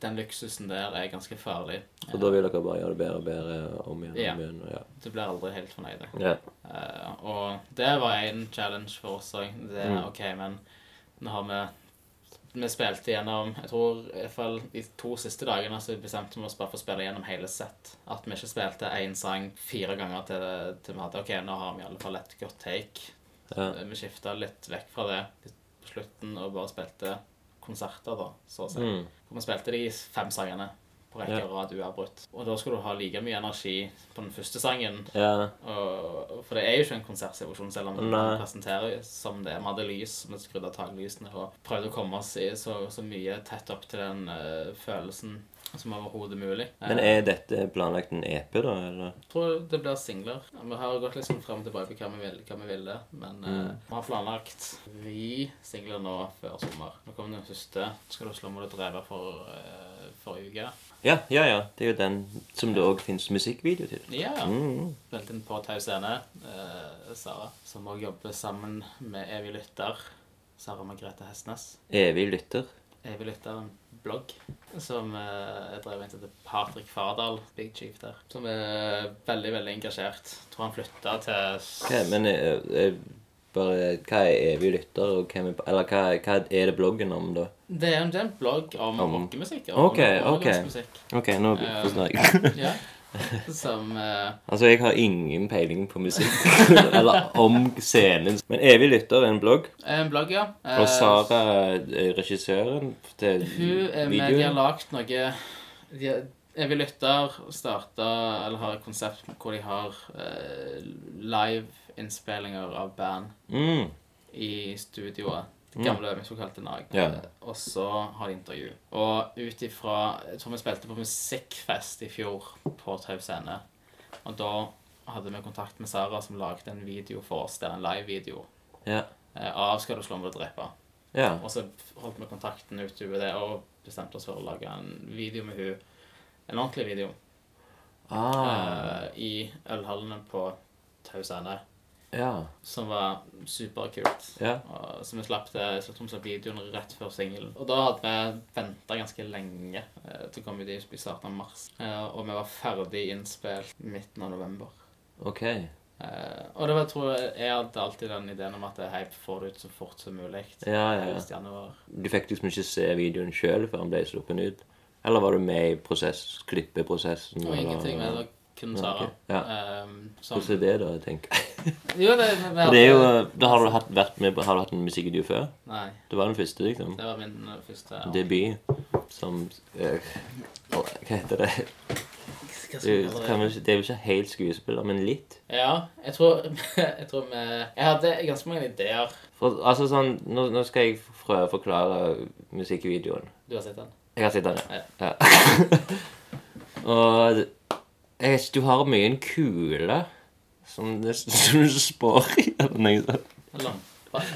den luksusen der er ganske farlig. Og da vil dere bare gjøre det bedre og bedre om igjen Ja. om igjen. Ja. Du blir aldri helt fornøyd. ja. Eh, og det var en challenge for oss òg. Det Mm. OK, men nå har vi Vi spilte gjennom Jeg tror i hvert fall de to siste dagene så bestemte vi oss bare for å spille gjennom hele sett. At vi ikke spilte én sang fire ganger til, til vi hadde OK, nå har vi i alle fall et godt take. Ja. Vi skifta litt vekk fra det på slutten og bare spilte konserter, da, så å si. Mm. Hvor vi spilte de fem sangene på rekke og rad uavbrutt. Og da skulle du ha like mye energi på den første sangen ja. og, for det er jo ikke en konsertsituasjon, selv om man presenterer som det. Vi hadde lys, vi skrudde av taklysene og prøvde å komme oss i så, så mye tett opp til den uh, følelsen som overhodet mulig. Men Eh, er dette planlagt en EP, da, eller? jeg tror det blir singler. Ja, Vi har gått sånn frem og tilbake på hva vi ville, hva vi ville men mm. uh, vi har planlagt vi singler nå før sommer. Nå kommer den første. Skal du slå mot et drevet for uh, forrige uke? Ja, ja, ja. Det er jo den som det òg fins musikkvideo til. Ja. Mm. Spilt inn på Tau scene. uh, Sara, som òg jobber sammen med Evig lytter. Sara Margrethe Hestnes. Evig lytter. Evig lytter er blogg som eh, er drevet inn til Patrick Fardal, Big Chief der. Som er veldig, veldig engasjert. Tror han flytta til okay, men jeg, jeg, bare, hva er evig lytter, og hvem er, eller hva, hva er det bloggen om, da? Det er en, det er en blogg om, Om- rockemusikk. Ok, ok. OK, nå forstår jeg. Ja. Som uh... altså, jeg har ingen peiling på musikk. eller om scenen. Men Evig lytter er en blogg. er en blogg, ja. Eh, Og Sara er regissøren til Hun er med, de har videoen. lagd noe de har, Evig lytter starta Eller har et konsept hvor de har uh, live-innspillinger av band Mm. i studioet. Gamle øvingslokalet til Nag. Ja. Og så har de intervju. Og ut ifra Jeg tror vi spilte på musikkfest i fjor på Tau Scene. Og da hadde vi kontakt med Sara, som lagde en video for oss. Det er en live-video Ja. eh, av 'Skal du slå meg og drepe'. ja. Og så holdt vi kontakten utover det og bestemte oss for å lage en video med hun En ordentlig video Ah, Uh, i ølhallene på Tau Scene. Ja. Som var superkult. Ja. Og, så vi slapp til som videoen rett før singelen. Og da hadde vi venta ganske lenge eh, til å komme ut i i starten av mars. Eh, og vi var ferdig innspilt midten av november. OK. Eh, og det var, tror jeg, jeg hadde alltid den ideen om at hype får det ut så fort som mulig. Ja, ja, ja. Du fikk liksom ikke se videoen sjøl før den ble sluppet ut? Eller var du med i prosess, klippeprosessen? Og eller- ingenting med Kun Ja, Sara. ok. Ja. Um, som, Hvordan er det, da? jeg tenker jo, det, vi, vi det er jo, Da har du hatt, vært med, har du hatt en musikkvideo før? Nei, Det var den første, liksom? det var min første første Debut som eh, Hva heter det? Det, vi det er jo ikke helt skuespiller, men litt? Ja, jeg tror, jeg tror vi Jeg hadde ganske mange ideer. For, altså sånn, nå, nå skal jeg prøve å forklare musikkvideoen. Du har sett den? Jeg har sett den, ja. ja. Og jeg vet ikke, du har mye en kule som, det, som du spår i, eller noe sånt. En lampe.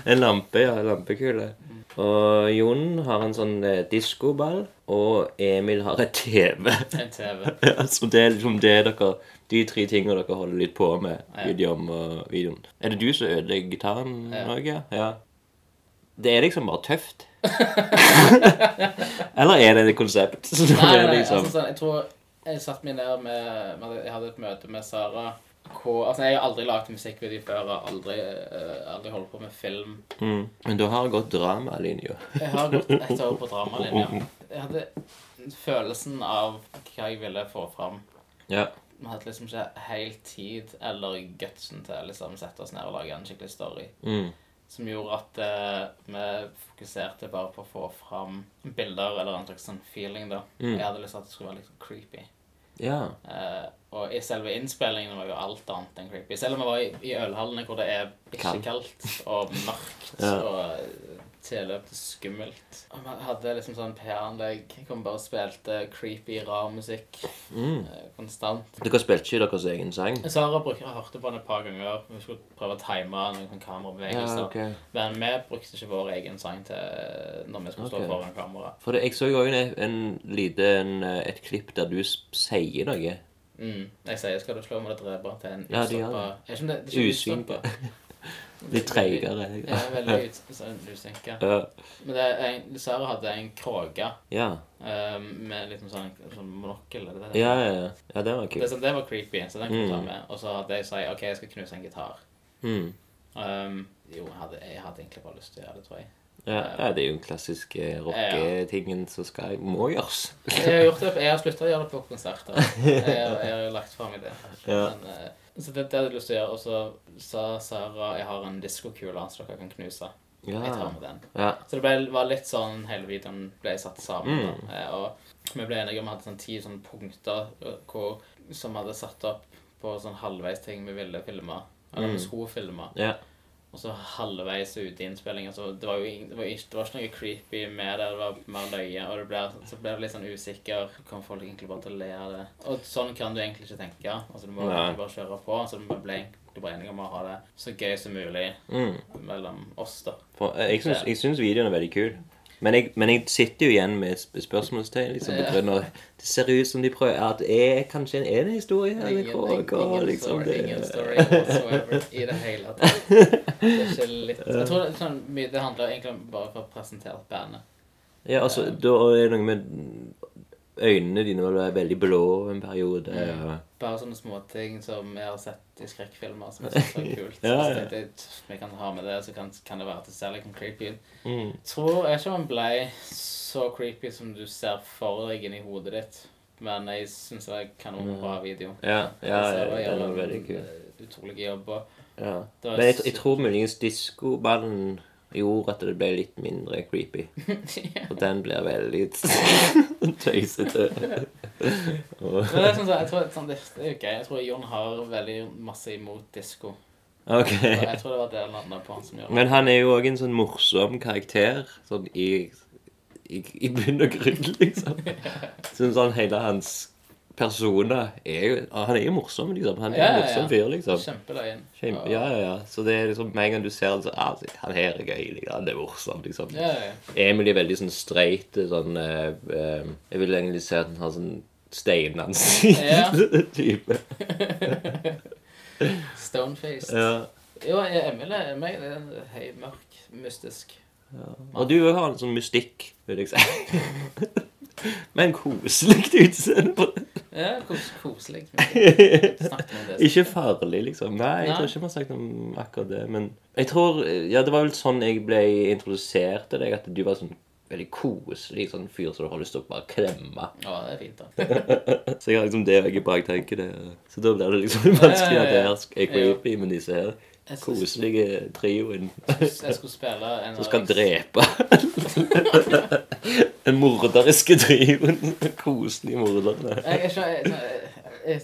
En lampe, ja. En lampekule. Og Jon har en sånn eh, diskoball, og Emil har et TV. En TV. ja, så det er liksom det dere De tre tingene dere holder litt på med Ja. videoen og videoen. Er det du som ødelegger gitaren Ja. òg? Ja. Det er liksom bare tøft. Eller er det et konsept? Nei, nei, liksom, altså sånn, jeg tror Jeg satt meg ned med, Jeg hadde et møte med Sara. Hvor, altså, jeg har aldri lagd musikkvideo før. og Aldri, uh, aldri holdt på med film. mm. Men du har gått dramalinja. Jeg har gått ett år på dramalinja. Jeg hadde følelsen av hva jeg ville få fram. Ja. Vi hadde liksom ikke helt tid eller gutsen til å liksom sette oss ned og lage en skikkelig story. Mm. Som gjorde at uh, vi fokuserte bare på å få fram bilder eller en slags sånn feeling. da. Mm. Jeg hadde lyst til at det skulle være litt creepy. Ja. Uh, og i selve innspillingen var jo alt annet enn creepy. Selv om vi var i, i ølhallene hvor det er ikke Kaldt. kaldt og mørkt Ja. og eh, til skummelt. Og vi hadde liksom sånn PR-anlegg vi bare spilte creepy, rar musikk Mm. eh, konstant. Dere spilte ikke deres egen sang? Sara bruk, jeg hørte på den et par ganger. Vi skulle prøve å time noen kamerabevegelser. Ja, okay. Men vi brukte ikke vår egen sang til når vi skulle stå foran kamera. For det, jeg så jo en, en liten, eh, et klipp der du sier noe. Mm. Jeg sier 'skal du slå, må du drepe' til en Ja, de utstoppa det. Ikke om det, det er ikke. Litt treigere. Ja, veldig sånn. Ja. Men det er en, Sarah hadde en kråke Ja. eh, med litt sånn, sånn monokkel. er det det? Ja, ja, ja. ja, det var Det, kult. så det var creepy, så den kunne mm. ta med. Og så hadde jeg sagt OK, jeg skal knuse en gitar. Mm. Um, jo, jeg hadde, jeg hadde egentlig bare lyst til å gjøre det, tror jeg. Ja, ja, det er jo den klassiske rocketingen som skal, må gjøres. Jeg har gjort det, jeg har slutta å gjøre det på konserter. Jeg, har- jeg har lagt fram idé. Ja. Men, eh, så det, det hadde jeg lyst til å gjøre. Og så sa Sara jeg har en diskokule som dere kan knuse. Jeg tar med den. ja. Så det ble, var litt sånn hele videoen ble satt sammen. Mm. Da. Eh, Og vi ble enige om at vi hadde sånn ti sånne punkter eh, hvor, som vi hadde satt opp på sånn halvveis ting vi ville filme. Eller vi Mm. skulle filme. ja. Og så halvveis ute i innspillinga, Så det var jo det var ikke, det var ikke noe creepy med det. Det var mer løye. Og det ble, så ble du litt sånn usikker. Kommer folk egentlig bare til å le av det? Og sånn kan du egentlig ikke tenke. Altså Du må Nei. bare kjøre på. Så du ble egentlig bare enige om å ha det så gøy som mulig Mm. mellom oss, da. For, eh, jeg syns videoen er veldig kul. Men jeg, men jeg sitter jo igjen med spørsmålstegn. liksom, Ja. Det ser ut som de prøver at er kanskje en, ene historie? Eller Ingen, hva, ingen, hva, liksom, story, det, ingen story whatsoever i det hele tatt. Det er ikke litt Jeg tror det, sånn, det handler egentlig om bare for å presentere bandet. Ja, altså, da er det noe med øynene dine var veldig blå en periode. Mm. Bare sånne småting som jeg har sett i skrekkfilmer som jeg så var kult. Ja, ja. Så jeg, vi kan ha med det, så kan, kan det være ser litt sånn creepy ut. Mm. Tror, jeg ikke man han ble så creepy som du ser for deg inni hodet ditt. Men jeg syns det er kanonbra video. Ja, ja, ja, ja, det den var veldig kult. kul. Utrolig jobb. Ja. Men jeg, jeg tror muligens diskoballen gjorde at det ble litt mindre creepy. Og den blir veldig tøysete. Men det er sånn, så- jeg tror, sånn, det, er gøy. Jeg tror Jon har veldig masse imot disko. Ok. Og Jeg tror det var det han landa på. som gjør det. Men han er jo òg en sånn morsom karakter. Sånn i, i, i bunn og grunn, liksom. Sånn, sånn hele hans persona er jo Han er jo morsom, liksom. Han er Ja, en morsom ja. fyr, liksom. Kjempeløyen. Kjempe, ja, ja, ja. Så det er liksom med en gang du ser han så ah, Han her er gøy, liksom. Han er morsom, liksom. Ja, ja. Emil er veldig sånn streit, sånn eh, eh, Jeg vil egentlig si at han har sånn steinansikt-type. Stonefaced. Ja. Jo, Emil er meg. Høy, mørk, mystisk. Og du har en sånn mystikk, vil jeg si. Men koselig utseende på det. Ja, kos koselig. Snakket om det. Ikke farlig, liksom. Nei, jeg tror ikke vi har sagt om akkurat det. Men jeg tror Ja, det var vel sånn jeg ble introdusert til deg, at du var sånn veldig koselig sånn fyr som du har lyst til å bare klemme. Ja, det er fint, da. Så jeg har liksom det jeg bare tenker det. Så da blir det liksom vanskelig at det her er creepy med disse her Skulle, koselige trioen skulle spille en som skal drepe. Den morderiske trioen. Koselige mordere. Jeg, jeg, jeg,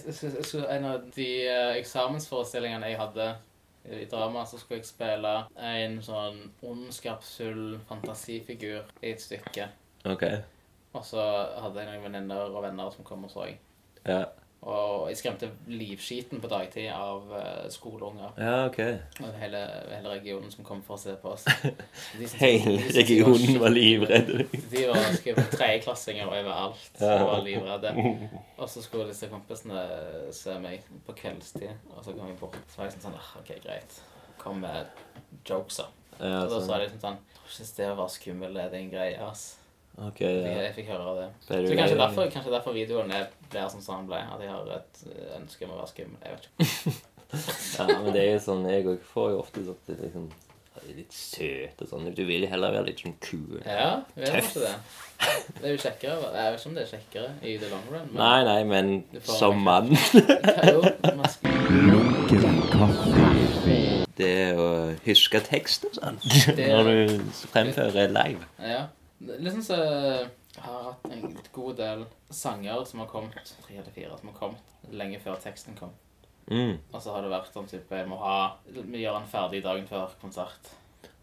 En av de eh, eksamensforestillingene jeg hadde i drama, så skulle jeg spille en sånn ondskapsfull fantasifigur i et stykke. Ok. Og så hadde jeg noen venninner og venner som kom og så. Ja, Og jeg skremte livskiten på dagtid av uh, skoleunger. ja ok. Og hele, hele regionen som kom for å se på oss. Som- Hele regionen var livredde. De var tredjeklassinger overalt og Ja. var livredde. Og så skulle disse kompisene se meg på kveldstid, og så kom jeg bort. Så var jeg sånn sånn ah, OK, greit. Kom med jokes, da. Ja, Og da sånn. sa de sånn sånn Tror ikke det å være skummel er din greie, ass. Ok, ja. jeg fikk høre det. Peru, Så kanskje derfor, kanskje derfor videoen er, blir sånn som den ble. At jeg har et eh, ønske om å være skummel. Jeg vet ikke. Ja, men det er jo sånn, jeg òg får jo ofte sånn at det liksom er litt søt og sånn. Du vil heller være litt sånn kul. Ja, jeg vet Tøff. kanskje det. Det er jo kjekkere. Jeg vet ikke om det er kjekkere i the long run. Men Nei, nei, men som mann Lunken kaffe. Det å huske tekst og sånn når du fremfører live. Ja. Liksom så jeg har hatt en god del sanger som har kommet, tre eller fire som har kommet, lenge før teksten kom. Mm, Og så har det vært sånn type Jeg må ha Vi gjør den ferdig dagen før konsert.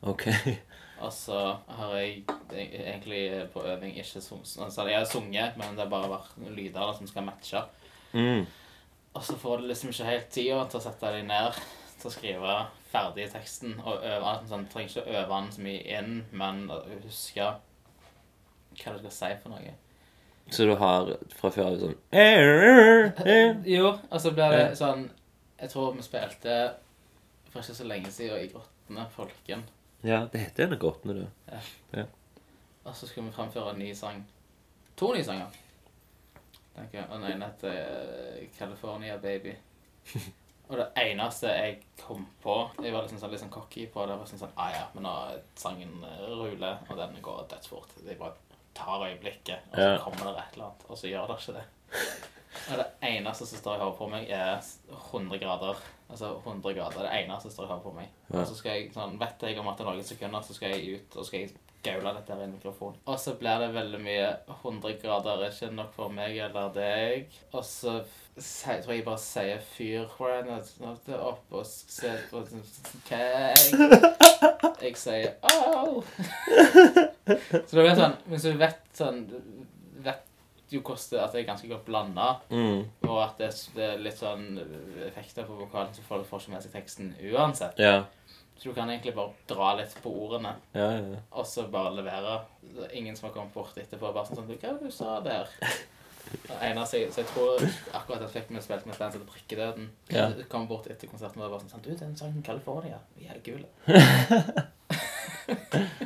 ok. Og så har jeg egentlig på øving ikke sunget Altså, jeg har sunget, men det har bare vært lyder som skal matche. Mm, Og så får du liksom ikke helt tida til å sette deg ned til å skrive ferdig teksten. Og øve den sånn, trenger ikke øve den så mye inn, men huske hva du skal si for noe. så du har fra før av sånn eh, eh. Jo, og så blir det sånn Jeg tror vi spilte for ikke så lenge siden i Grottene, Folken. Ja, det heter gjerne Grottene, det. Og så skulle vi fremføre en ny sang. To nye sanger. tenker jeg. Og den ene heter eh, California Baby. Og det eneste jeg kom på Jeg var liksom sånn, litt sånn cocky på det. var sånn sånn, ah ja, men nå sangen eh, ruller, og den går dødsfort. er bare tar øyeblikket, og så Ja. kommer det et eller annet, og så gjør det ikke det. Og det eneste som står i hodet på meg, er 100 grader. Altså 100 grader. Det eneste som står i hodet på meg. Og så skal jeg, sånn, vet jeg om at det er noen sekunder, så skal jeg ut og skal jeg gaule dette her i en mikrofon. Og så blir det veldig mye 100 grader er ikke nok for meg eller deg. Og så tror jeg bare sier fyr opp og ser på hva jeg Jeg sier au. Så det blir sånn Hvis du vet sånn vet jo hvordan at det er ganske godt blanda, Mm, og at det, det er litt sånn effekter på vokalen, så folk får ikke med seg teksten uansett, ja. Så du kan egentlig bare dra litt på ordene, Ja, ja. og så bare levere. Er ingen som har kommet bort etterpå bare sånn Hva du sa der? Eneste så jeg tror akkurat jeg fikk meg spilt med et band som heter Prikkedøden. Ja. Så kom bort etter konserten og bare sånn Du, den sangen California, vi er gule'.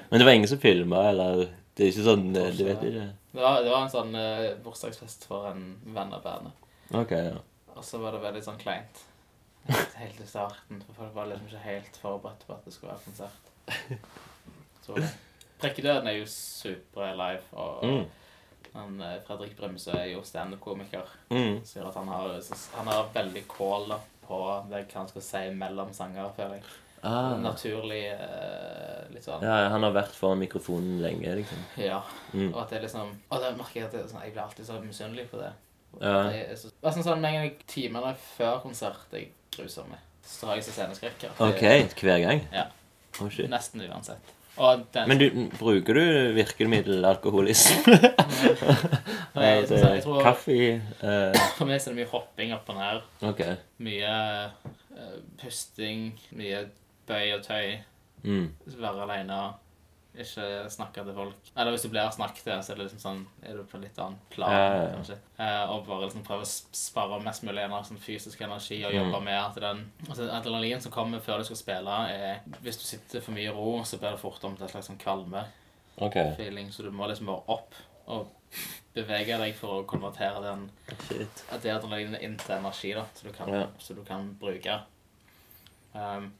Men det var ingen som filma, eller Det er ikke sånn Du vet ikke? Det var, det var en sånn uh, bursdagsfest for en venn av bandet. OK, ja. Og så var det veldig sånn kleint. Helt, i starten. For folk var liksom ikke helt forberedt på at det skulle være konsert. Så Prekkedøden er jo super live, og Mm. han, eh, Fredrik Bremsø er jo standup-komiker. Mm. Sier at han har, han har veldig kål da, på det han skal si mellom sanger, føler jeg. Ah. Naturlig eh, litt sånn Ja, han har vært foran mikrofonen lenge, liksom. Ja. Mm. Og at det liksom Og det merker jeg at det, sånn, jeg blir alltid så misunnelig på det. Ja. Det er så, sånn sånn, gang timene før konsert er jeg så sceneskrekk. at OK, hver gang? Ja. Oh, shit. Nesten uansett. Den, Men du, bruker du virkemiddel alkoholisme? Nei, sånn, jeg tror, Kaffe uh... For meg så er det mye hopping opp og ned. OK. Mye uh, pusting, mye bøy og tøy. Mm. Være alene. Ikke snakke til folk. Eller hvis du blir snakket til, så er det liksom sånn Er du på litt annen plan, Ja, ja, ja. kanskje. Eh, og bare liksom prøve å spare mest mulig energi, sånn fysisk energi og jobbe Mm. med at den altså Adrenalin som kommer før du skal spille, er Hvis du sitter for mye i ro, så blir det fort om til en slags sånn kvalme-feeling. okay. Så du må liksom bare opp og bevege deg for å konvertere den Shit. adrenalinet inn til energi, da, så du kan, så du kan bruke. Um,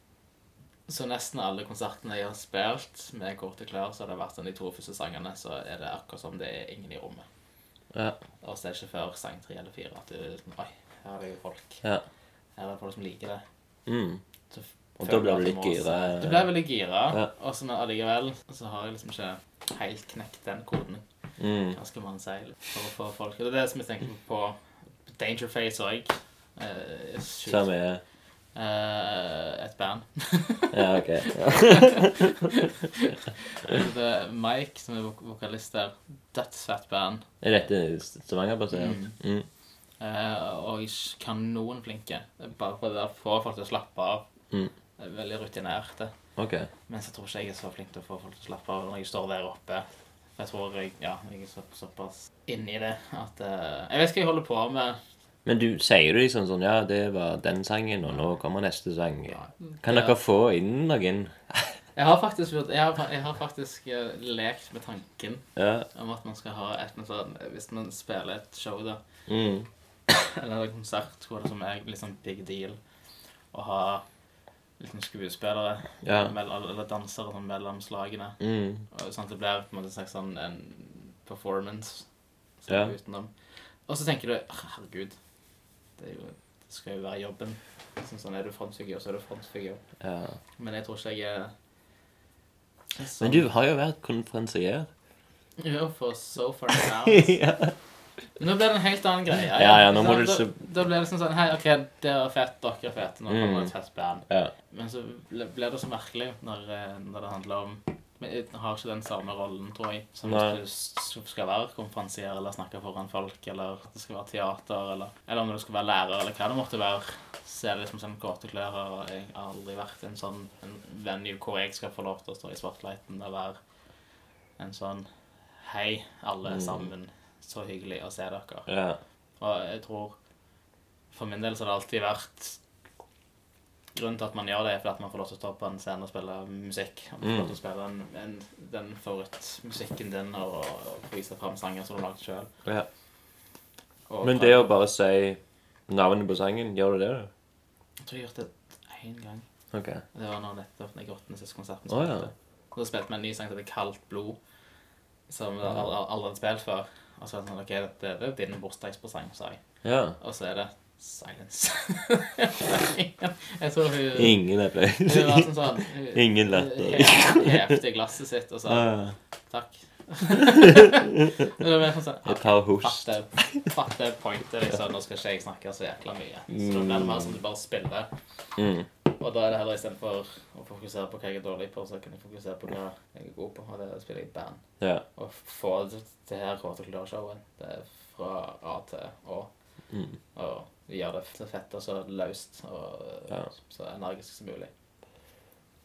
så nesten alle konsertene jeg har spilt med korte klær, så har det vært sånn de to første sangene, så er det akkurat som det er ingen i rommet. Ja. Og så er det ikke før sang tre eller fire at du Oi, her er det jo folk. Ja. Her er det folk som liker det. Mm. Så Og da blir du litt gira. Du blir veldig gira, Ja. og så allikevel så har jeg liksom ikke helt knekt den koden. Mm. Hva skal man si for å få folk Og det er det som jeg tenker på Dangerface òg. Eh, Som er et band. Ja, OK. Det er Mike, som er vok vokalist der. Dødsfett band. Er dette Stavanger-basert? Mm. Eh, og kanonflinke. Bare for det å få folk til å slappe av. Mm. Veldig rutinerte. OK. Mens jeg tror ikke jeg er så flink til å få folk til å slappe av når jeg står der oppe. For jeg tror jeg, ja, jeg er så, såpass inni det at uh, Jeg vet hva jeg holder på med. Men du sier du liksom sånn Ja, det var den sangen, og nå kommer neste sang. Kan Ja. dere få inn noen? Jeg har faktisk, jeg har, jeg har faktisk eh, lekt med tanken Ja. om at man skal ha et eller annet sånn Hvis man spiller et show, da, Mm. eller en konsert hvor det som er liksom big deal å ha liksom skuespillere Ja. eller, eller dansere sånn mellom slagene. Mm. Og sånn at det blir på en måte en slags sånn en performance som Ja. utenom. Og så tenker du «Ah, herregud, det, jo, det skal jo være jobben. Sånn, sånn Er du frontfigur, så er du frontfigur. ja. Men jeg tror ikke jeg er sånn- Men du har jo vært konferansier. Jo, for so far now. ja. Nå blir det en helt annen greie. Ja, ja, nå må da, du så- da blir det sånn sånn Hei, OK, det er fett, dere er fete, nå kommer Mm. et fett band. ja. Men så blir det så merkelig når, eh, når det handler om Men jeg har ikke den samme rollen, tror jeg, som Nei. hvis du skal være konferansier eller snakke foran folk, eller det skal være teater, eller, eller om du skal være lærer, eller hva det måtte være. Så er det liksom sånn korte og jeg har aldri vært en sånn en venue hvor jeg skal få lov til å stå i spotlighten og være en sånn Hei, alle Mm. sammen. Så hyggelig å se dere. ja. Og jeg tror For min del så har det alltid vært Grunnen til at man gjør det, er fordi at man får lov til å stå på en scene og spille musikk. Og man får Mm. lov til å spille en, en, den favorittmusikken din og, og vise fram sanger som du har lagd sjøl. ja. Men det å bare si navnet på sangen, gjør du det? da? Jeg tror jeg har gjort det én gang. OK. Det var når nettopp den grottende siste konserten. Å, ja. Da spilte vi en ny sang som heter 'Kaldt blod', som jeg aldri hadde spilt før. Og så er det sånn OK, det, det er din bursdagspresang, sa jeg. Ja. Og så er det silence. jeg tror hun Ingen applaus. Hun var sånn sånn hun- Ingen latter. i glasset sitt og sa takk. det var sånn sånn Jeg tar host. Fatte, pointet, liksom. Nå skal ikke jeg snakke så jækla mye. Så da blir det mer sånn at du bare spiller. Mm. Og da er det heller istedenfor å fokusere på hva jeg er dårlig på, så kan jeg fokusere på hva jeg er god på, og det er å spille i band. Ja. Og få det, her Kåtekulturshowet. Det er fra A til Å. Mm. Og gjøre det så fett og så løst og Ja. så energisk som mulig.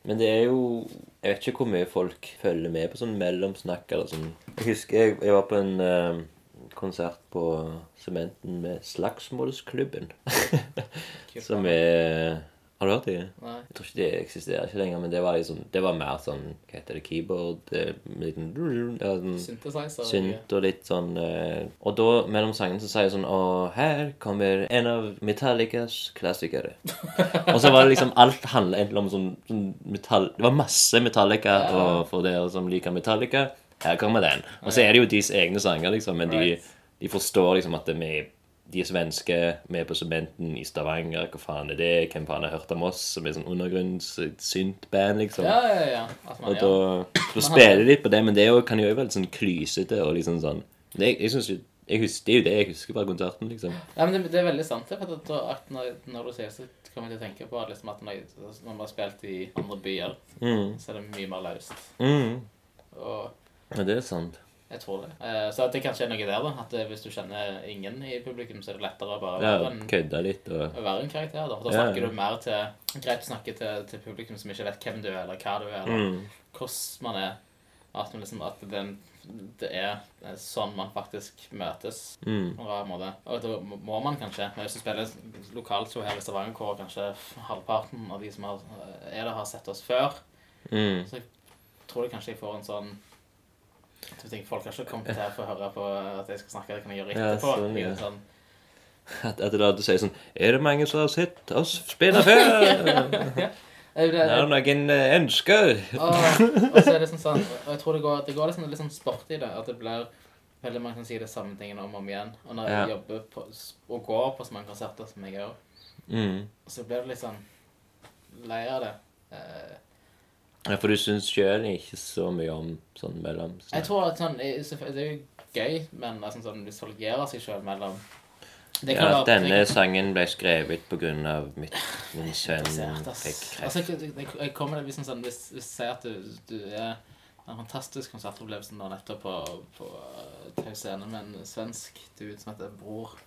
Men det er jo Jeg vet ikke hvor mye folk følger med på sånn mellomsnakk eller sånn. Jeg husker jeg, jeg var på en eh, konsert på Sementen med Slagsmålsklubben. Som er Har du hørt det? Nei. Jeg tror ikke det eksisterer ikke lenger, men det var, liksom, det var mer sånn Hva heter det? Keyboard eh, med liten sånn, Synthesizer. Synt og litt sånn eh, Og da, mellom sangene, så sier jeg sånn Og her kommer en av Metallicas klassikere. og så var det liksom Alt handla egentlig om sånn, sånn metall... Det var masse Metallica, og for dere som liker Metallica, her kommer den. Og så er det jo deres egne sanger, liksom, men de, Right. de forstår liksom at vi de er svenske, er på Sementen i Stavanger. Hva faen er det? Hvem faen har hørt om oss? Som er sånn undergrunns-synt-band, liksom. Ja, ja, ja. Man Og da, da spiller de litt på det, men det jo, kan jo være litt sånn klysete og liksom sånn det, jeg synes jo, jeg husker, det er jo det jeg husker fra konserten, liksom. Ja, men det, det er veldig sant. det, For at, at når, når du sier så kommer jeg til å tenke på liksom, at når, når man har spilt i andre byer, Mm. så er det mye mer løst. Mm. Og Ja, det er sant. Jeg tror det. Eh, så at det kanskje er noe der, da. At eh, hvis du kjenner ingen i publikum, så er det lettere å bare Ja, være en, kødda litt og være en karakter. da. For da snakker ja. du mer til Greit å snakke til, til publikum som ikke vet hvem du er, eller hva du er, eller mm. hvordan man er. At, man liksom, at det, det er eh, sånn man faktisk møtes. Mm. på en rar måte. Og da må man kanskje, men hvis du spiller lokalshow her i Stavanger, hvor kanskje halvparten av de som har, er der, har sett oss før, Mm. så tror jeg kanskje jeg får en sånn jeg tenker Folk har ikke kommet her for å høre på at jeg skal snakke, det kan jeg gjøre Ja, etterpå. sånn, Jeg ja. er sånn, At, at da du sier sånn Er det mange som har sett oss spille før? ja, det, Er det noen eh, ønsker? og, og så er det sånn sånn Og jeg tror det går, det går liksom litt sånn sport i det. At det blir veldig mange som sier det samme tingene om og om igjen. Og når jeg jobber på, og går på så mange konserter som jeg gjør, Mm. så blir du litt sånn lei av det. Eh, Ja, for du syns sjøl ikke så mye om sånn mellom Jeg tror at sånn eh, Det er jo gøy, men altså, sånn, hvis solgerer seg sjøl mellom Det Ja, at denne jeg, sangen ble skrevet på av mitt, min sønn fikk kreft. Altså, jeg, kommer det liksom sånn Hvis jeg sier at du, du er en fantastisk konsertopplevelse nå nettopp på, på uh, Tau Scene med en svensk dude som heter Bror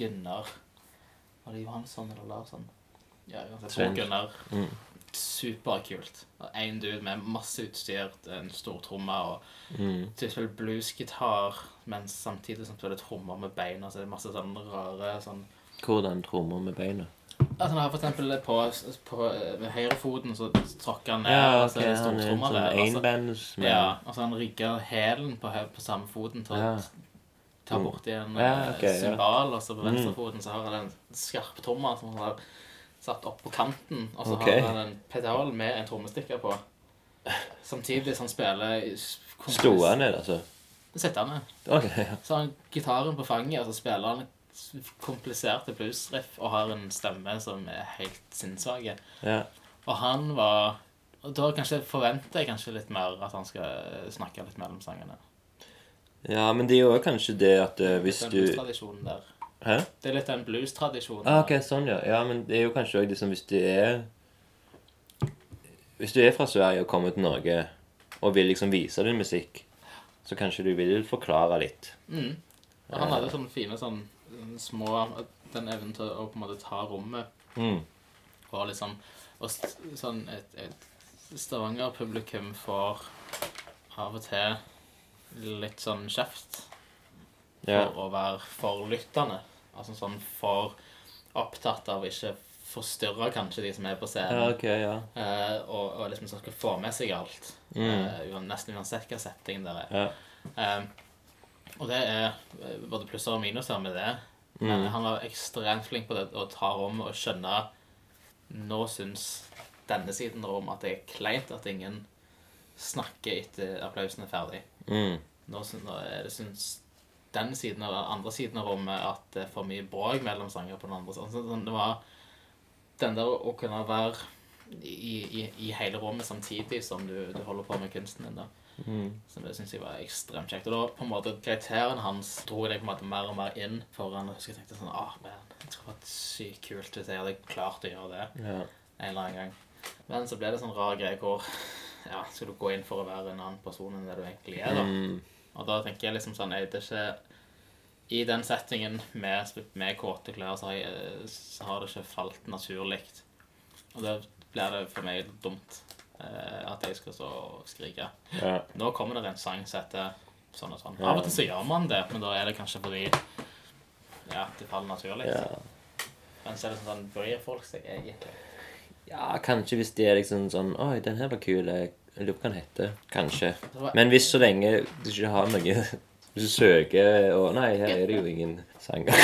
Gunnar Var det Johansson eller Larsson? Ja, uansett. Bror Gunnar. Mm. Superkult. En dude med masse utstyr, en stor tromme og Mm. å bluesgitar, men samtidig som spiller trommer med beina, så det er masse sånn rare sånn Hvordan trommer med beina? Altså, han har for eksempel på, på med høyrefoten så tråkker han ned, Ja, okay, så ok, det han er sånn der. og så- enbands med Ja, og så han rigger hælen på, på samme foten til å Ja. ta borti en Ja, okay, ok, ja. og så på Mm. venstrefoten så har han en skarp trommer som han har satt opp på kanten, og så okay. har han en pedal med en trommestikker på. Samtidig som han spiller han ned, altså? Sittende. Ok, ja. Så har han gitaren på fanget, og så spiller han kompliserte bluesriff og har en stemme som er helt sinnssvak. ja. Og han var Og da kanskje forventer jeg kanskje litt mer at han skal snakke litt mellom sangene. Ja, men det er jo kanskje det at uh, hvis Den du blues-tradisjonen der. Hæ? Det er litt den blues-tradisjonen. Ah, ok, sånn, ja. Ja, men det er jo kanskje òg liksom hvis du er Hvis du er fra Sverige og kommer til Norge og vil liksom vise din musikk, så kanskje du vil forklare litt. Mm. Han hadde sånne fine sånn små Den evnen til å på en måte ta rommet Mm. og liksom Og sånn et, et Stavanger-publikum får av og til litt sånn kjeft Ja. for å være for lyttende. Altså sånn for opptatt av ikke forstyrre kanskje de som er på scenen. ja, okay, ja. Eh, og, og liksom skal få med seg alt. Mm. Eh, nesten uansett hva settingen der er. Ja. Eh, og det er både plusser og minuser med det. Men Mm. han var ekstremt flink på det å ta rom og skjønne Nå syns denne siden av rommet at det er kleint at ingen snakker etter applausen er ferdig. Mm. Nå er det syns den siden av andre siden av rommet at det er for mye bråk mellom sanger på den andre siden. Sånn, det var den der å kunne være i, i, i hele rommet samtidig som du, du holder på med kunsten din. da. Mm. Så det syns jeg var ekstremt kjekt. Og da på en måte karakteren hans dro jeg på en måte mer og mer inn foran. Husker jeg tenkte sånn ah, man, Det skulle vært sykt kult hvis jeg hadde klart å gjøre det ja. en eller annen gang. Men så ble det sånn rar greie hvor ja, skal du gå inn for å være en annen person enn det du egentlig er. da. Mm. Og da tenker jeg liksom sånn er det ikke I den settingen med, med kåte klær så har, jeg, så har det ikke falt naturlig. Og da blir det for meg dumt. eh, at jeg skal stå og skrike. Ja. Nå kommer det en sang som heter sånn og sånn. Av og til så gjør man det, men da er det kanskje fordi ja, det faller naturlig. ja. Men så er det sånn, bryr folk seg egentlig? Ja, kanskje hvis de er liksom sånn Oi, den her var kul. Jeg jeg lurer på hva den heter. Kanskje. Men hvis så lenge du ikke har noe Hvis du søker og Nei, her er det jo ingen sanger.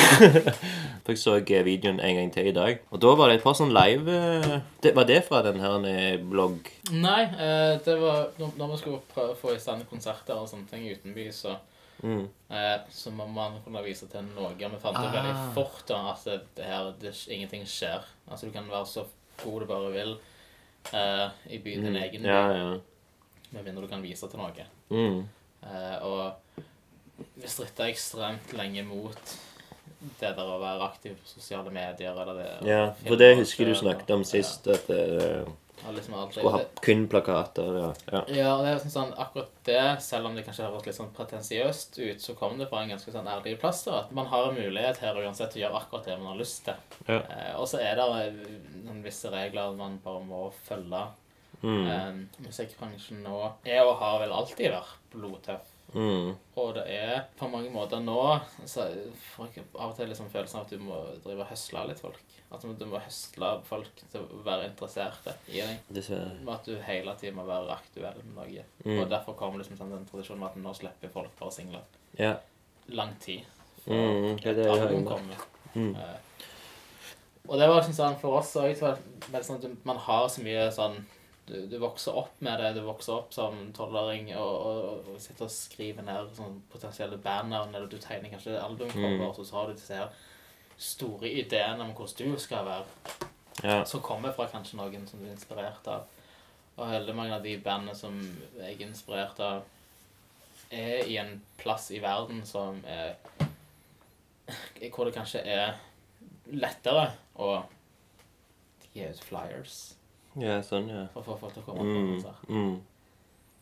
For jeg så videoen en gang til i dag, og da var det et par sånn live eh, det, Var det fra den her eh, blogg... Nei, eh, det var når vi skulle prøve å få i stand konserter og sånne ting utenbys, så, Mm. eh, så må man kunne vise til noe. Vi fant ut veldig Ah. fort da, at det, det her, det, ingenting skjer. Altså, du kan være så god du bare vil eh, i byen din egen by, Ja, ja. med mindre du kan vise til noe. Mm. Uh, og vi stritta ekstremt lenge mot det der å være aktiv på sosiale medier eller det ja. For det husker du snakket om sist, at det og liksom skulle ha kun plakater. Ja. ja. Ja, og det er sånn, sånn, akkurat det, selv om det kanskje høres litt sånn pretensiøst ut, så kommer det fra en ganske sånn ærlig plass. da, At man har en mulighet her uansett til å gjøre akkurat det man har lyst til. Ja. Eh, og så er det noen visse regler man bare må følge. Mm. Eh, musikkbransjen nå er og har vel alltid vært blodtøff. Mm. Og det er på mange måter nå så får jeg av og til liksom følelsen av at du må drive og høsle litt folk. At du må høsle folk til å være interesserte i deg. Med At du hele tiden må være aktuell med noe. Mm. Og derfor kommer liksom sånn den tradisjonen med at nå slipper folk bare singler. Ja. Lang tid. Mm, det er det jeg gjort. Mm. Eh, Og det var liksom sånn for oss òg sånn man har så mye sånn du, du vokser opp med det. Du vokser opp som tolvåring og, og, og sitter og skriver ned sånn potensielle bandnavn, eller du tegner kanskje albumcover, Mm. så, så har du disse her store ideene om hvordan du skal være Ja. som kommer fra kanskje noen som du er inspirert av. Og veldig mange av de bandene som jeg er inspirert av, er i en plass i verden som er Hvor det kanskje er lettere å gi ut flyers ja, sånn, ja. for å få folk til å komme på Mm. konsert. Mm.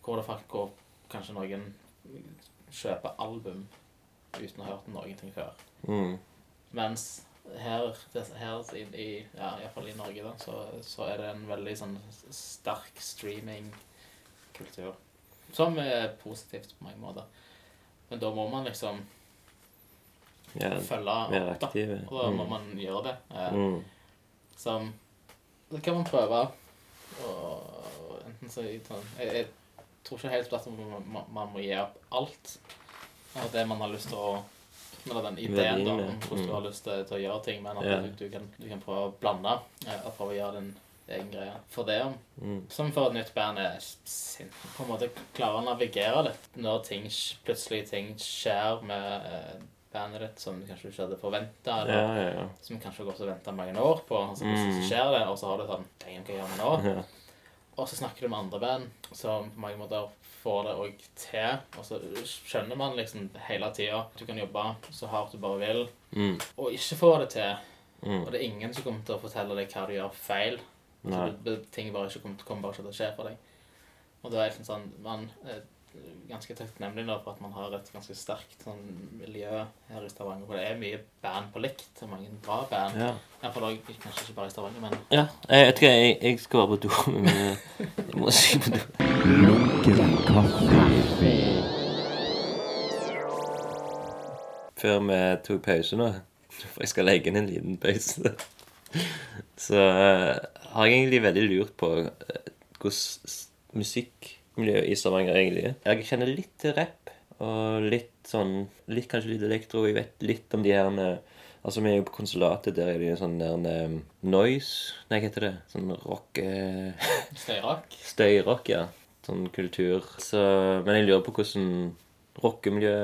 Hvor det faktisk går kanskje noen kjøper album uten å ha hørt noen ting før. Mm. Mens her, det, her i, i, ja, i hvert fall i Norge, da, så, så er det en veldig sånn sterk streaming-kultur. Som er positivt på mange måter. Men da må man liksom Ja. følge Mer opp, da. aktive. Og da må Mm. man gjøre det. Eh, Mm. Som Det kan man prøve. Og enten så jeg, jeg, jeg tror ikke helt at man, man, man må gi opp alt av det man har lyst til å Eller den ideen da, om hvordan du mm. har lyst til, til å gjøre ting, men at Ja. du, du, kan, du kan prøve å blande eh, og prøve å gjøre din egen greie. For det Mm. som for et nytt band er sint. på en måte klare å navigere litt når ting, plutselig ting skjer med eh, bandet ditt som du kanskje ikke hadde forventa, eller Ja, ja, ja. som kanskje har gått og venta mange år på. Og så plutselig Mm. så skjer det, og så har du sånn Damn, hva gjør vi nå? Og så snakker du med andre band som på mange måter får det òg til. Og så skjønner man liksom hele tida du kan jobbe så hardt du bare vil, Mm. og ikke få det til. Mm. Og det er ingen som kommer til å fortelle deg hva du gjør feil. Ting bare ikke kommer, kommer bare ikke til å skje for deg. Og det er liksom sånn Man er ganske takknemlig nå for at man har et ganske sterkt sånn miljø her i Stavanger. For det er mye band på likt, mange bra band. Ja. Iallfall også, kanskje ikke bare i Stavanger, men ja. Jeg vet ikke, jeg, jeg skal være på do, men eh, jeg må si på do. Før vi tok pause nå, for jeg skal legge inn en liten pause, så uh, har jeg egentlig veldig lurt på eh, hvordan s- musikkmiljøet i Stavanger egentlig. Jeg kjenner litt til rapp, og litt sånn, litt, kanskje litt elektro. Jeg vet litt om de her Altså, vi er jo på konsulatet, der er det jo sånn der eh, noise Nei, hva heter det? Sånn rocke... støyrock. Støyrock, ja. Sånn kultur. Så, men jeg lurer på hvordan rockemiljø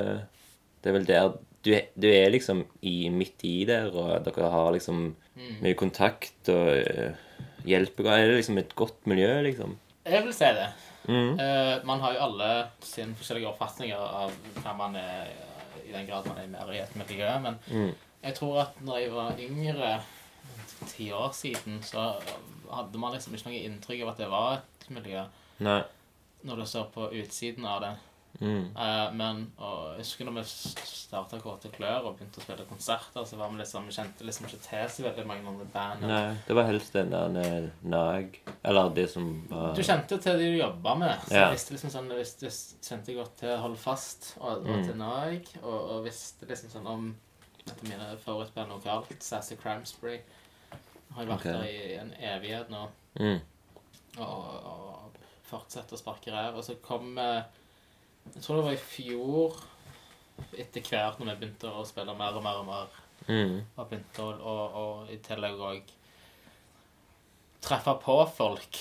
Det er vel der du, du er liksom i, midt i der, og dere har liksom mye kontakt og uh, hjelper Er det liksom et godt miljø, liksom? Jeg vil si det. Mm. Eh, man har jo alle sine forskjellige oppfatninger av hva man er i den grad man er mer i et miljø. Men Mm. jeg tror at når jeg var yngre, ti år siden, så hadde man liksom ikke noe inntrykk av at det var et miljø. Nei. Når du ser på utsiden av det. Mm. Uh, men og, jeg husker når vi starta Kåte klør og begynte å spille konserter, så var vi liksom, vi kjente liksom ikke til så veldig mange andre band. Nei, det var helst den der eh, Nag Eller det som var Du kjente til de du jobba med. Så Ja. jeg visste liksom sånn, jeg visste, kjente godt til Hold Fast og, og Mm. til Nag. Og, og visste liksom sånn om et av mine favorittband lokalt, Sassy Cramsbury. Har jeg vært okay. der i en evighet nå. mm. Og, og fortsetter å sparke ræv. Og så kom eh, Jeg tror det var i fjor, etter hvert når vi begynte å spille mer og mer og mer Mm. og begynte å og, og i tillegg òg treffe på folk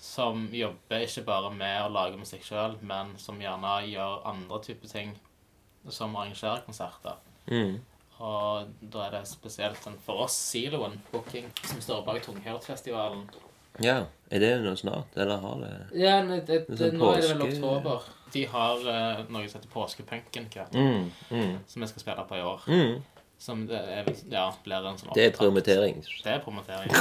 som jobber ikke bare med å lage musikk sjøl, men som gjerne gjør andre typer ting, som arrangerer konserter. Mm. Og da er det spesielt sånn for oss Siloen Booking, som står bak Tunghørtfestivalen. Ja. Er det nå snart, eller har det Ja, det, det, Det sånn nå er det vel oktober. De har uh, noe som heter Påskepunken, mm. Mm. som vi skal spille på i år. Mm. Som det er, ja, blir en sånn Det er promotering. Det er promotering.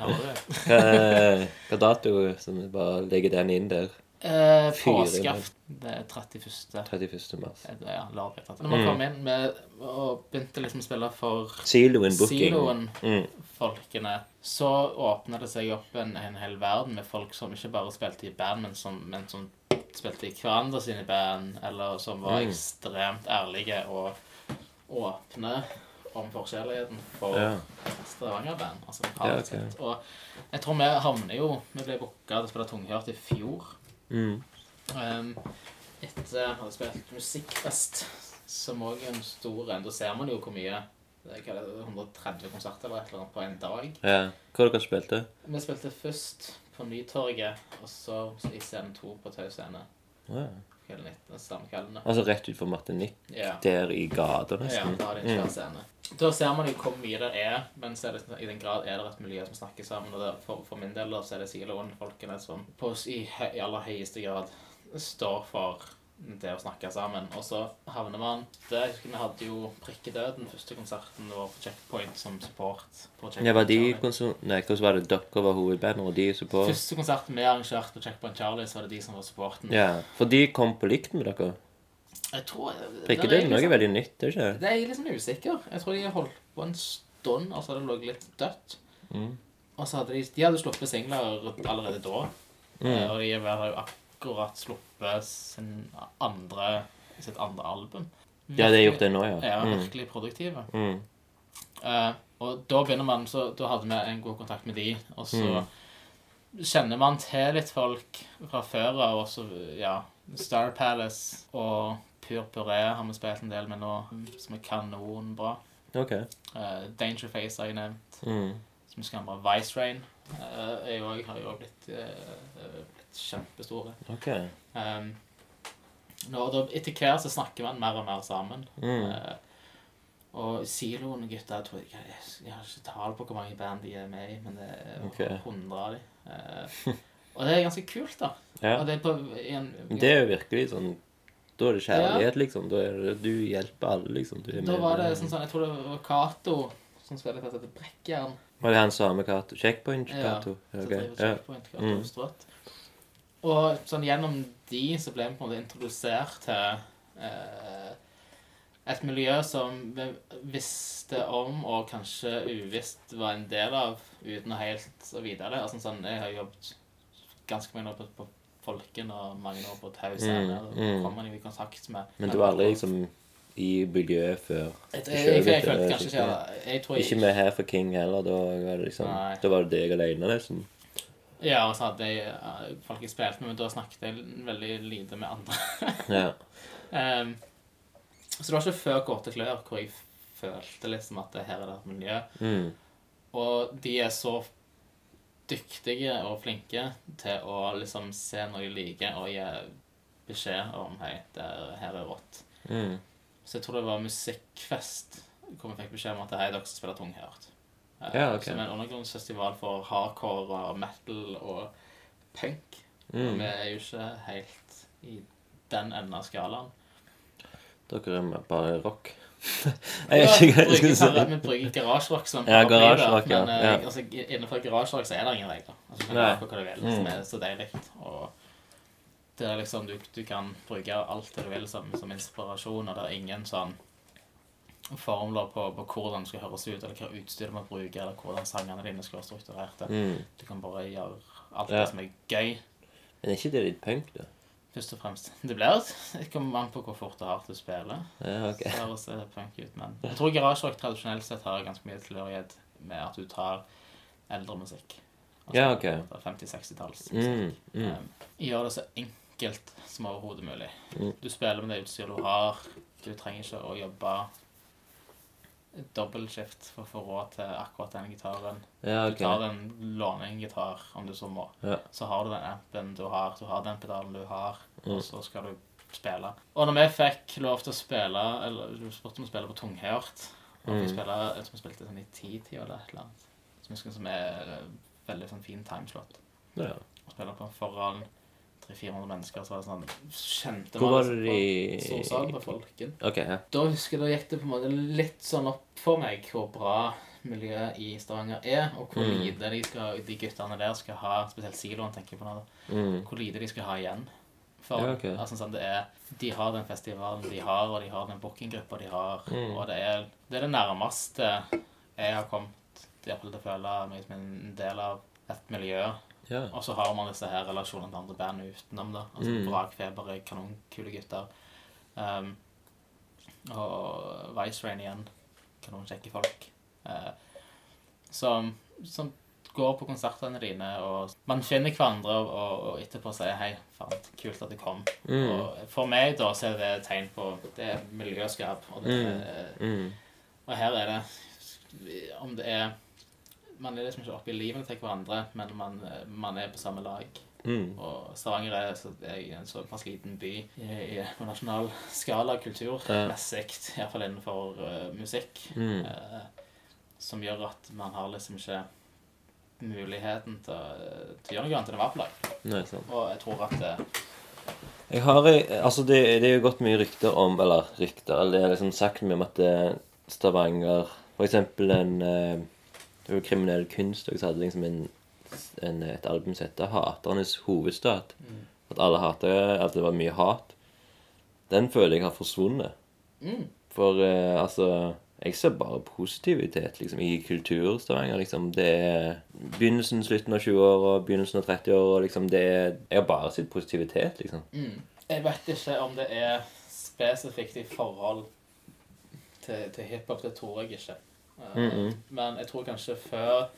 Hører du? Hva dato som bare legger den inn der? Eh, Påskeaften. Det er 31. 31. mars. Ja, lørdag. Når man kom inn med, og begynte liksom å spille for Siloen Booking. Siloen-folkene, Mm. så åpna det seg opp en, en hel verden med folk som ikke bare spilte i band, men som, men som spilte i hverandre sine band, eller som var Mm. ekstremt ærlige og åpne om forskjelligheten for Ja. Stavanger-band. Altså, Ja, okay. Og jeg tror vi havner jo Vi ble booka til å spille tunghørt i fjor. Mm. Um, etter jeg hadde spilt musikkfest, som òg er en stor en. Da ser man jo hvor mye det er, hva er det, 130 konserter eller et eller annet på en dag. Ja. Hva dere spilte? Vi spilte først på Nytorget, og så i scene to på Tau scene. Ja. Hele 19, samme. Altså rett ut for Martinique, Ja. der i gata nesten? Ja, da er det en svær scene. Da ser man jo hvor mye det er, men så det, sånn i den grad er det et miljø som snakker sammen. Og det, for, for min del da, så er det siloen-folkene som på, i, i aller høyeste grad står for det å snakke sammen. Og så havner man det, Jeg husker vi hadde jo Prikkedøden, første konserten vår på Checkpoint som support. Ja, var de. Nei, hvordan var det dere var hovedband, og de support? Første konserten vi arrangerte på Checkpoint Charlie, så var det de som var supporten. Ja, for de kom på likt med dere. Jeg tror Prikkedøden er liksom- noe veldig nytt, er ikke? Det er jeg litt sånn usikker. Jeg tror de har holdt på en stund, og så hadde det ligget litt dødt. Mm. Og så hadde de, de hadde sluppet singler allerede da. Mm. Eh, Og de har jo akkurat sluppet sin andre, sitt andre album. Ja, de har gjort det nå, ja. Ja, Mm. virkelig produktive. Mm. Uh, og da begynner man, så da hadde vi en god kontakt med de, og så Mm. kjenner man til litt folk fra før av, og så, ja, Star Palace og Pur Puré har vi spilt en del med nå, som er kanonbra. Okay. Uh, Danger Face har jeg nevnt, Mm. som skal være Vice Rain. Uh, jeg òg har jo blitt, uh, blitt kjempestore. Okay. Um, nå, da, etter hvert så snakker man mer og mer sammen. Mm. Eh, og siloen gutta jeg, jeg, jeg, jeg har ikke tall på hvor mange band de er med i, men det er okay. 100 av dem. og det er ganske kult, da. Ja. Og det er på en, en, Det er jo virkelig sånn Da er det kjærlighet, liksom. Da er det, du hjelper alle, liksom. Du er Da med var det sånn, sånn Jeg tror det var Cato som spiller dette til Brekkjern. Var det han samme Cato? Checkpoint Ja, Cato? Ja. Checkpoint, Kato, Mm. Strått. Og sånn gjennom de så ble vi på en måte introdusert til eh, et miljø som vi visste om og kanskje uvisst var en del av uten helt å vite det. Altså, sånn, jeg har jobbet ganske mye nå på, på Folken og mange år på Tau scene. Mm, mm. kommer jo i kontakt med Men du var aldri liksom i miljøet før? Jeg, jeg, jeg, jeg, følte kanskje ikke. Jeg tror Ikke med her for King heller. Da var det liksom Nei. Da var det deg alene, liksom. Ja, og så hadde jeg eh, folk jeg spilte med, men da snakket jeg veldig lite med andre. Ja. um, så det var ikke før Gåte klør hvor jeg følte liksom at det her er det et miljø. Mm. Og de er så dyktige og flinke til å liksom se når de liker, og gi beskjed om hei, det er, her er rått. Mm. Så jeg tror det var musikkfest hvor vi fikk beskjed om at hei, dere skal spille tunghørt. Eh, Ja, okay. Som en undergrunnsfestival for hardcore og metal og punk. Mm. vi er jo ikke helt i den enden av skalaen. Dere er bare rock. Jeg vet ikke hva jeg skal si. vi bruker garasjerock som Ja, garasjerock, ja. Men eh, Ja. altså, innenfor garasjerock så er det ingen regler. Altså, du kan gjøre hva du vil, som Mm. er så deilig. Og Der liksom du, du kan bruke alt det du vil som, som inspirasjon, og det er ingen sånn formler på, på hvordan det skal høres ut, eller hva utstyr du må bruke, eller hvordan sangene dine skal være strukturerte. Mm. Du kan bare gjøre alt Ja. det som er gøy, Men er ikke det litt punk, da? Først og fremst. Det blir Det kommer an på hvor fort og hardt du spiller. Ja, okay. Det høres det punk ut, men jeg tror garasjerock tradisjonelt sett har ganske mye tilhørighet med at du tar eldre musikk. Ja, ok. 50-60-talls Mm, musikk. mm. Um, gjør det så enkelt som overhodet mulig. Mm. Du spiller med det utstyret du har. Du trenger ikke å jobbe dobbeltskift for å få råd til akkurat den gitaren. Ja, Du tar en låne en gitar om du så må. Ja. Så har du den ampen du har, du har den pedalen du har, Mm. og så skal du spille. Og når vi fikk lov til å spille, eller du spurte om å spille på tunghørt, og vi Mm. spille, jeg tror vi spilte sånn i ti-tida eller et eller annet, som, som er eh, veldig sånn fin timeslot. ja. Og spille på foran 300-400 mennesker, så var det sånn Kjente Hvor var liksom det de Storsalen på Folken. Okay, ja. Da husker jeg, da gikk det på en måte litt sånn opp for meg hvor bra miljøet i Stavanger er, og hvor Mm. lite de, skal, de guttene der skal ha, spesielt siloen, tenker jeg på nå, Mm. hvor lite de skal ha igjen. For Ja, okay. altså, sånn, det er, de har den festivalen de har, og de har den bookinggruppa de har, Mm. og det er, det er det nærmeste jeg har kommet til å føle meg som en del av et miljø Ja. og så har man disse her relasjonene til andre band utenom, da. Altså Mm. Brakfeber er kanonkule gutter. Um, og Vice Rain igjen. Kanonkjekke folk. Uh, som, som går på konsertene dine, og man finner hverandre og, og, og etterpå sier 'hei, faen, kult at du kom'. Mm. Og for meg da så er det et tegn på det er miljøskap. Og, det, Mm. er- Mm. og her er det Om det er Man er liksom ikke oppe i livet til hverandre, men man, man er på samme lag. Mm. Og Stavanger er, så, er en såpass liten by i, i, på nasjonal skala Ja. kulturmessig, iallfall innenfor uh, musikk, Mm. uh, som gjør at man har liksom ikke muligheten til, til å gjøre noe annet enn å være på lag. Og jeg tror at uh, Jeg har Altså, det, det er jo gått mye rykter om Eller rykter, eller det er liksom sagt mye om at Stavanger For eksempel en Det var kriminell kunst og så hadde liksom en, en, et album som heter 'Haternes hovedstad'. At alle hater At det var mye hat. Den føler jeg har forsvunnet. mm, For eh, altså Jeg ser bare positivitet liksom, i kultur-Stavanger. Liksom. Det er begynnelsen, slutten av 20-åra, begynnelsen av 30-åra. Liksom, det er, jeg har bare sett positivitet, liksom. mm. Jeg vet ikke om det er spesifikt i forhold til, til hiphop. Det tror jeg ikke. Eh, Mm -mm. Men jeg tror kanskje før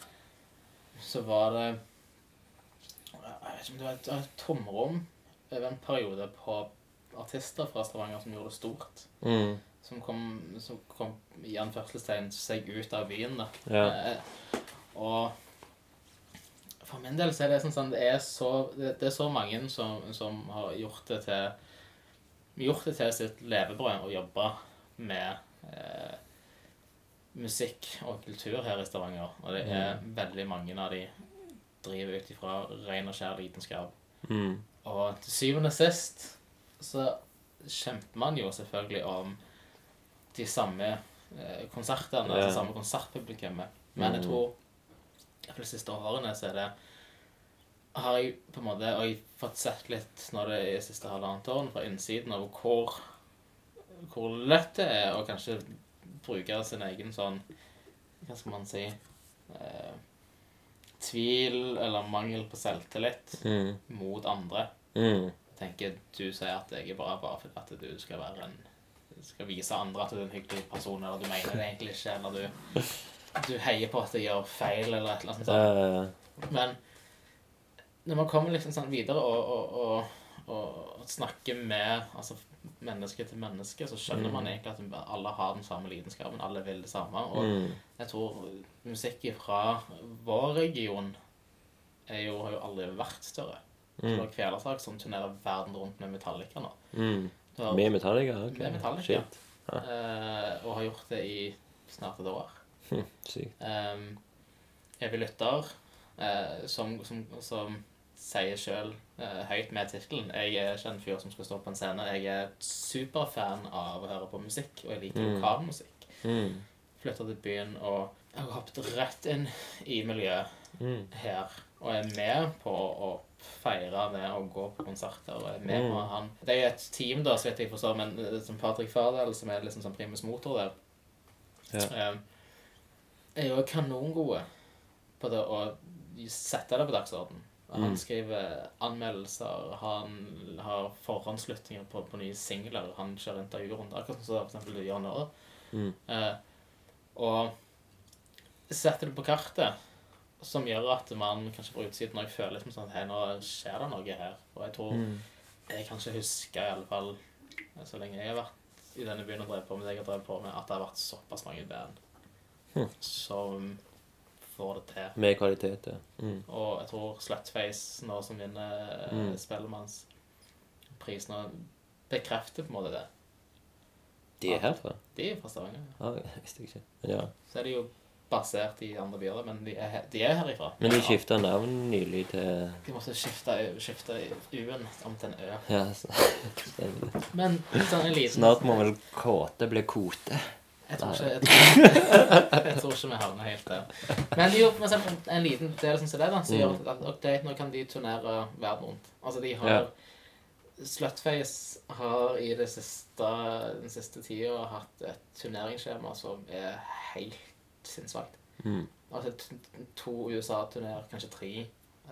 så var det Jeg vet ikke om det var et, et tomrom over en periode på artister fra Stavanger som gjorde det stort. Mm. Som kom, som kom i anførselstegn seg ut av byen. da. Ja. Eh, og for min del så er det sånn sånn, det er så, det, det er så mange som, som har gjort det til gjort det til sitt levebrød å jobbe med eh, musikk og kultur her i Stavanger. Og det er veldig mange av de driver ut ifra ren og skjær lidenskap. Mm. Og til syvende og sist så kjemper man jo selvfølgelig om de samme eh, konsertene, yeah. det samme konsertpublikummet. Men jeg Mm. tror for de siste årene så er det har jeg på en måte og jeg har fått sett litt når det er i siste halvannet årene fra innsiden av hvor, hvor lett det er å kanskje bruke sin egen sånn Hva skal man si eh, Tvil eller mangel på selvtillit Mm. mot andre. Mm. tenker du sier at jeg er bra bare fordi at du skal være en skal vise andre at du er en hyggelig person, eller du mener det egentlig ikke, eller du, du heier på at jeg gjør feil, eller et eller annet sånt. Eh, Men når man kommer liksom sånn videre og, og, og, og snakker med altså, menneske til menneske, så skjønner man egentlig at alle har den samme lidenskapen, alle vil det samme. Og mm. jeg tror musikk fra vår region er jo, har jo aldri vært større. Du Mm. har Kvelertak som turnerer verden rundt med Metallica nå. Mm. Har, Med Metallica? ok. Med Metallica. Shit. eh, og har gjort det i snart et år. Hm, Sykt. Um, Evig lytter, uh, som, som, som sier sjøl høyt med tittelen 'Jeg er ikke en fyr som skal stå på en scene'. Jeg er superfan av å høre på musikk, og jeg liker Mm. lokalmusikk. Mm. Flytta til byen og jeg har hoppet rett inn i miljøet Mm. her og er med på å feire det å gå på konserter. og er Med Mm. på han. Det er jo et team, da, så vet jeg forstår, men eh, som Patrick Fardal, som er liksom sånn primus motor der, Ja. eh, er jo kanongode på det å sette det på dagsordenen. Han Mm. skriver anmeldelser, han har forhåndslyttinger på, på nye singler, han kjører intervjurunder, akkurat som for eksempel du gjør nå. Mm. Eh, og setter det på kartet, som gjør at man kanskje på utsiden også føler liksom sånn at hei, nå skjer det noe her. Og jeg tror Mm. Jeg kan ikke huske, i alle fall så lenge jeg har vært i denne byen og drevet på med det jeg har drevet på med, at det har vært såpass mange band mm. som får det til. Med kvalitet, ja. Mm. Og jeg tror Slutface, nå som vinner eh, Mm. Spellemannsprisen, bekrefter på en måte det. De er herfra? De er fra Stavanger. Ja, jeg visste ikke. Ja. Så er de jo basert i andre byer, men de er, de er herifra. Men de skifta navn nylig til De måtte skifte, skifte U-en om til en Ø. Ja, stemmer. Men sånn en liten Snart må vel kåte bli kote. Jeg tror ikke, jeg tror, jeg tror ikke vi havner helt der. Men de gjør for en liten del som det, da, som gjør at okay, nå kan de turnere verden rundt. Altså, de har. Slutface har i det siste, den siste tida hatt et turneringsskjema som er helt sinnssvakt. Mm. Altså to USA-turneer, kanskje tre.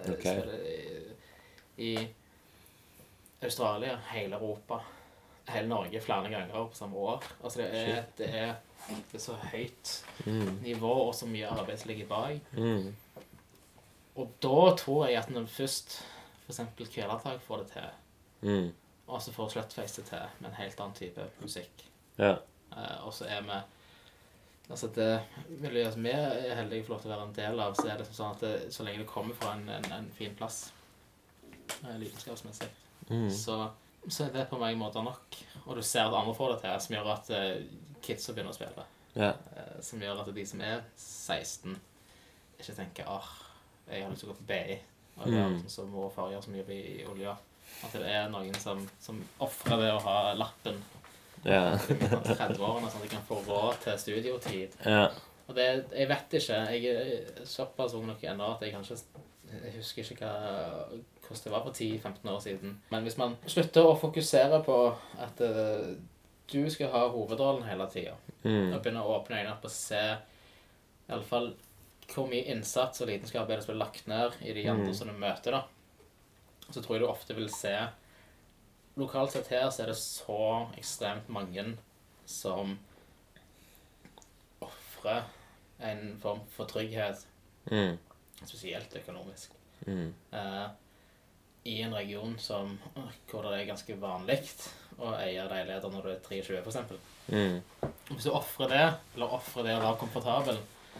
okay. I, I Australia, hele Europa, hele Norge flere ganger på samme år. Altså det er, det er, det er så høyt Mm. nivå og så mye arbeid som ligger bak. Mm. Og da tror jeg at når først f.eks. Kvelertak får det til, Mm. og så får Slutface det til med en helt annen type musikk Ja. uh, og så er vi Altså det miljøet som vi er heldige for lov til å være en del av, så er det sånn at det, så lenge det kommer fra en, en, en fin plass, uh, lidenskapsmessig, Mm. så, så er det på mange måter nok. Og du ser at andre får det til, som gjør at uh, kidsa begynner å spille. Ja. Uh, som gjør at de som er 16, ikke tenker åh, jeg har lyst til å gå på BI. Og gjøre Mm. sånn som mor og far gjør så mye i, olja. At det er noen som, som ofrer det å ha lappen Ja. i midten 30-årene, sånn at de kan få råd til studiotid. ja. Og det, jeg vet ikke. Jeg er såpass ung nok ennå at jeg kanskje jeg husker ikke hva, hvordan det var for 10-15 år siden. Men hvis man slutter å fokusere på at uh, du skal ha hovedrollen hele tida, Mm. og begynner å åpne øynene opp og se i alle fall hvor mye innsats og lidenskap er det som blir lagt ned i de andre Mm. som du møter, da, så tror jeg du ofte vil se Lokalt sett her så er det så ekstremt mange som ofrer en form for trygghet, Mm. Spesielt økonomisk, Mm. Uh, i en region som, hvor det er ganske vanlig å eie leiligheter når du er 23, f.eks. Mm. Hvis du ofrer det, eller ofrer det å være komfortabel,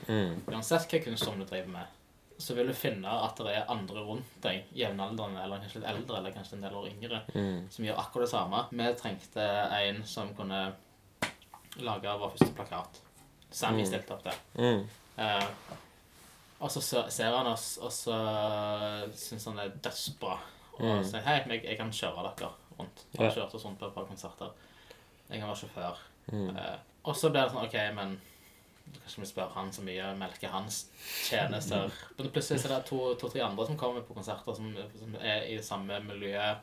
Mm. uansett hva kunstform du driver med, så vil du finne at det er andre rundt deg, jevnaldrende eller kanskje litt eldre, eller kanskje en del år yngre, Mm. som gjør akkurat det samme. Vi trengte en som kunne lage vår første plakat. Sammy Mm. stilte opp der. Mm. Eh, og så ser han oss, og så syns han det er dødsbra. Og Mm. sier hei, jeg, jeg kan kjøre dere rundt. Han Ja. kjørte oss rundt på et par konserter. Jeg kan være sjåfør. Mm. Uh, og så blir det sånn OK, men kanskje vi spør han så mye, melker hans tjenester. Men plutselig så er det to- to-tre andre som kommer på konserter som, som er i samme miljø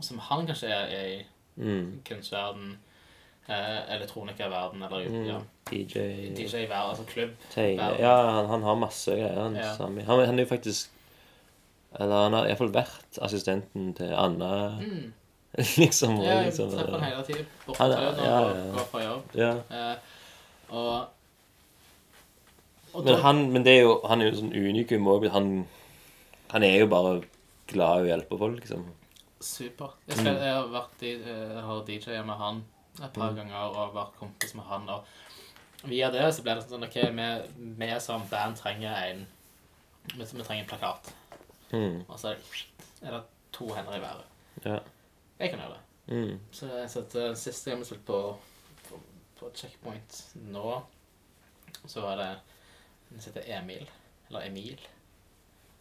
som han kanskje er, er i Mm. kunstverden, eh, elektronikerverden eller Mm. ja, DJ DJ hver, altså klubb. Ja, han, han har masse greier. Han, Ja. Sami. han, han er jo faktisk Eller han har iallfall vært assistenten til Anna, Mm. liksom. Ja, jeg liksom treffer han hele tiden. Borte Han når han ja, ja. går fra jobb. ja. Eh, og, og Men han, men det er jo, han er jo sånn unikum òg. Han, han er jo bare glad i å hjelpe folk, liksom. Super. Jeg, skal, jeg har vært jeg har DJ-a med han et par ganger og vært kompis med han. Og via det så ble det sånn OK, vi, vi som band trenger en vi, vi trenger en plakat. Mm. Og så er det, to hender i været. Ja. Jeg kan gjøre det. Mm. Så jeg satt uh, Siste gang vi spilte på, på, på Checkpoint nå, så var det Den heter Emil. Eller Emil.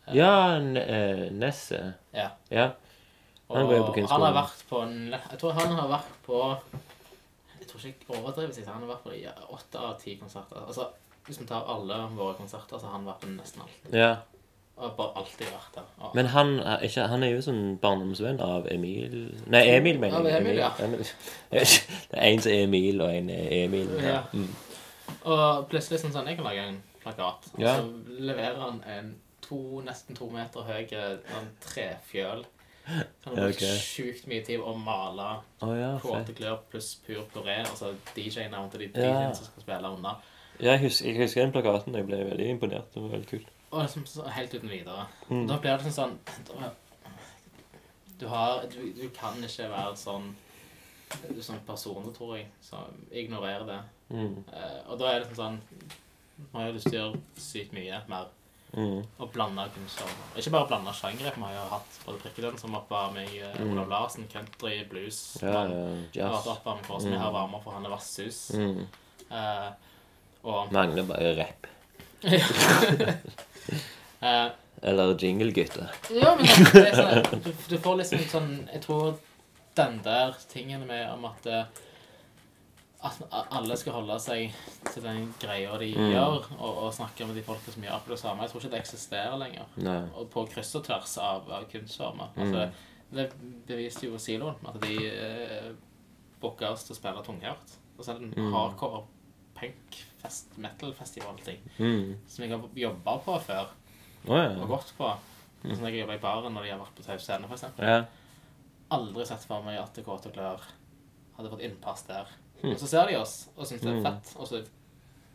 Eh, Ja, eh, Nesse. ja. Ja. Han går jo på han har vært på Jeg tror han har vært på tror ikke jeg overdriver sier han har vært på ja, åtte av ti konserter. Altså, Hvis vi tar alle våre konserter, så har han vært på nesten alt. Ja. Og bare alltid vært der. Og, Men han er, ikke, han er jo sånn barndomsvenn av Emil Nei, Emil, mener Av jeg. Emil, ja. Emil. Vet ikke. Det er en som er Emil, og en er Emil. Ja. Mm. og plutselig sånn sånn, jeg kan lage en plakat. Og Ja. så leverer han en to, nesten to meter høy sånn trefjøl. Han har brukt okay. sjukt mye tid å male oh, ja, kåte klør pluss pur puré. Altså DJ-navn til de Ja. DJ-ene som skal spille unna. Ja, jeg husker, jeg husker den plakaten. Jeg ble veldig imponert. Det var veldig kult. Og liksom så helt uten videre. Mm. Da blir det sånn sånn da- Du har Du, du kan ikke være sånn sånn personer, tror jeg, som ignorerer det. Mm. Uh, og da er det sånn sånn Nå har jeg lyst til å gjøre sykt mye mer. Mm. Og blande kunstnere. Ikke bare blande sjangere. Vi har jo hatt både Prikkelønn, som i eh, Mm. Olav Larsen, country, blues. Ja, ja, jazz. vært oppe med Kåsen. Vi har varmer for han er Vasshus. Mm. Eh, og Mangler bare rapp. eh, Eller jinglegutter. Ja, men det er sånn, du, du får liksom sånn Jeg tror den der tingen med om at at alle skal holde seg til den greia de Mm. gjør, og, og snakke med de folka som gjør akkurat det samme. Jeg tror ikke det eksisterer lenger. Nei. Og på kryss og tvers av, av kunstformer. Mm. Altså, det beviste jo Siloen, at de eh, booka oss til å spille tunghørt. Og så er det en Mm. hardcore punk fest, metal-festival-ting Mm. som jeg har jobba på før oh, ja. og gått på. Sånn jeg jobba i baren når de har vært på Taus Scene, f.eks. ja. Aldri sett for meg at Kåte Klør hadde fått innpass der. Og så ser de oss og syns det er Mm. fett, og så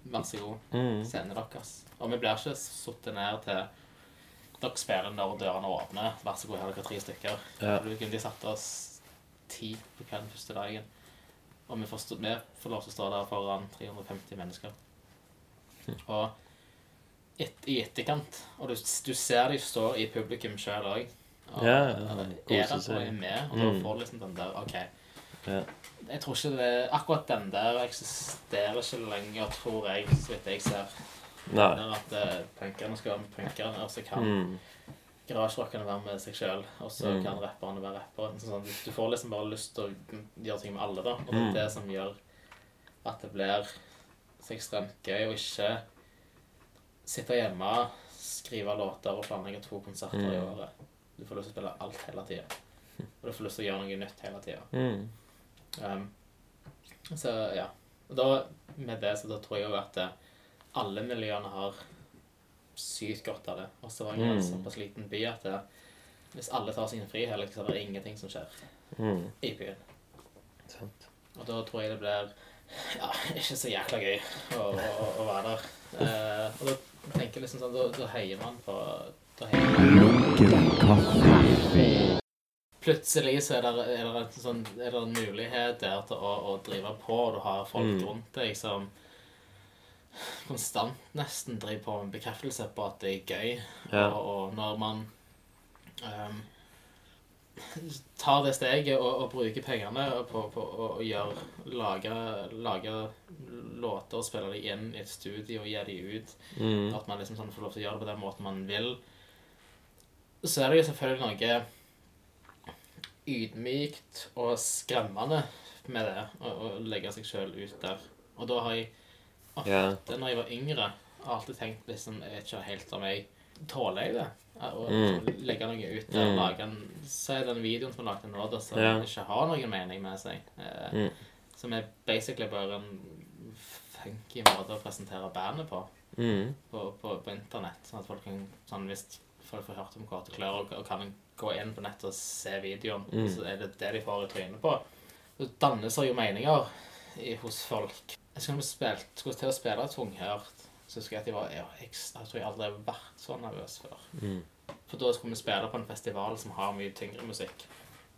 vær så god, Mm. scenen deres. Og vi blir ikke satt ned til dere spiller når dørene åpner. Vær så god, her er dere tre stykker. Ja. De satte oss ti på kvelden første dagen. Og vi får, stå, vi får lov til å stå der foran 350 mennesker. Og et, i etterkant Og du, du ser de står i publikum sjøl òg. Og Ja, ja, er koser der og er med. Og Mm. da får du liksom den der OK. Ja. Jeg tror ikke det Akkurat den der eksisterer ikke lenger, tror jeg, så vidt jeg ser. Nei. Der at uh, punkerne skal være med punkerne, og så kan Mm. garasjerockerne være med seg sjøl, og så Mm. kan rapperne være rappere. Sånn, du, du får liksom bare lyst til å gjøre ting med alle, da. Og det Mm. er det som gjør at det blir så ekstremt gøy å ikke sitte hjemme, skrive låter og planlegge to konserter i Mm. året. Du får lyst til å spille alt hele tida. Og du får lyst til å gjøre noe nytt hele tida. Mm. Um, så ja. Og da, med det, så da tror jeg jo at eh, alle miljøene har sykt godt av det. Og så var jeg Mm. en såpass liten by at det, hvis alle tar sin friheter, så er det ingenting som skjer Mm. i byen. Sant. Og da tror jeg det blir ja, ikke så jækla gøy å, å, å være der. Eh, og da tenker jeg liksom sånn, da, da heier man på da heier man. Plutselig så er det, er det, en sånn, er det en mulighet der til å, å drive på, og du har folk Mm. rundt deg som konstant nesten driver på med bekreftelse på at det er gøy. Ja. Og, og når man um, tar det steget og, og bruker pengene på, på å gjøre, lage, lage låter og spille dem inn i et studio og gi dem ut Mm. at man liksom sånn får lov til å gjøre det på den måten man vil. Så er det jo selvfølgelig noe ydmykt og skremmende med det, å, å legge seg sjøl ut der. Og da har jeg ofte, yeah. når jeg var yngre, alltid tenkt liksom Jeg vet ikke helt om jeg tåler jeg det. Å Mm. legge noe ut der. Mm. Lage en Se den videoen som er lagd nå, da, som yeah. ikke har noen mening med seg. Eh, Mm. Som er basically bare en funky måte å presentere bandet på Mm. på, på, på internett. Sånn at folk kan sånn, Hvis folk får hørt om korte klør og, og kan gå inn på nettet og se videoen, Mm. så er det det de får i trynet på. Så dannes det jo meninger i, hos folk. Jeg skulle, spilt, skulle til å spille tunghørt, så husker jeg at jeg var ja, jeg, jeg tror jeg aldri har vært så nervøs før. Mm. For da skulle vi spille på en festival som har mye tyngre musikk.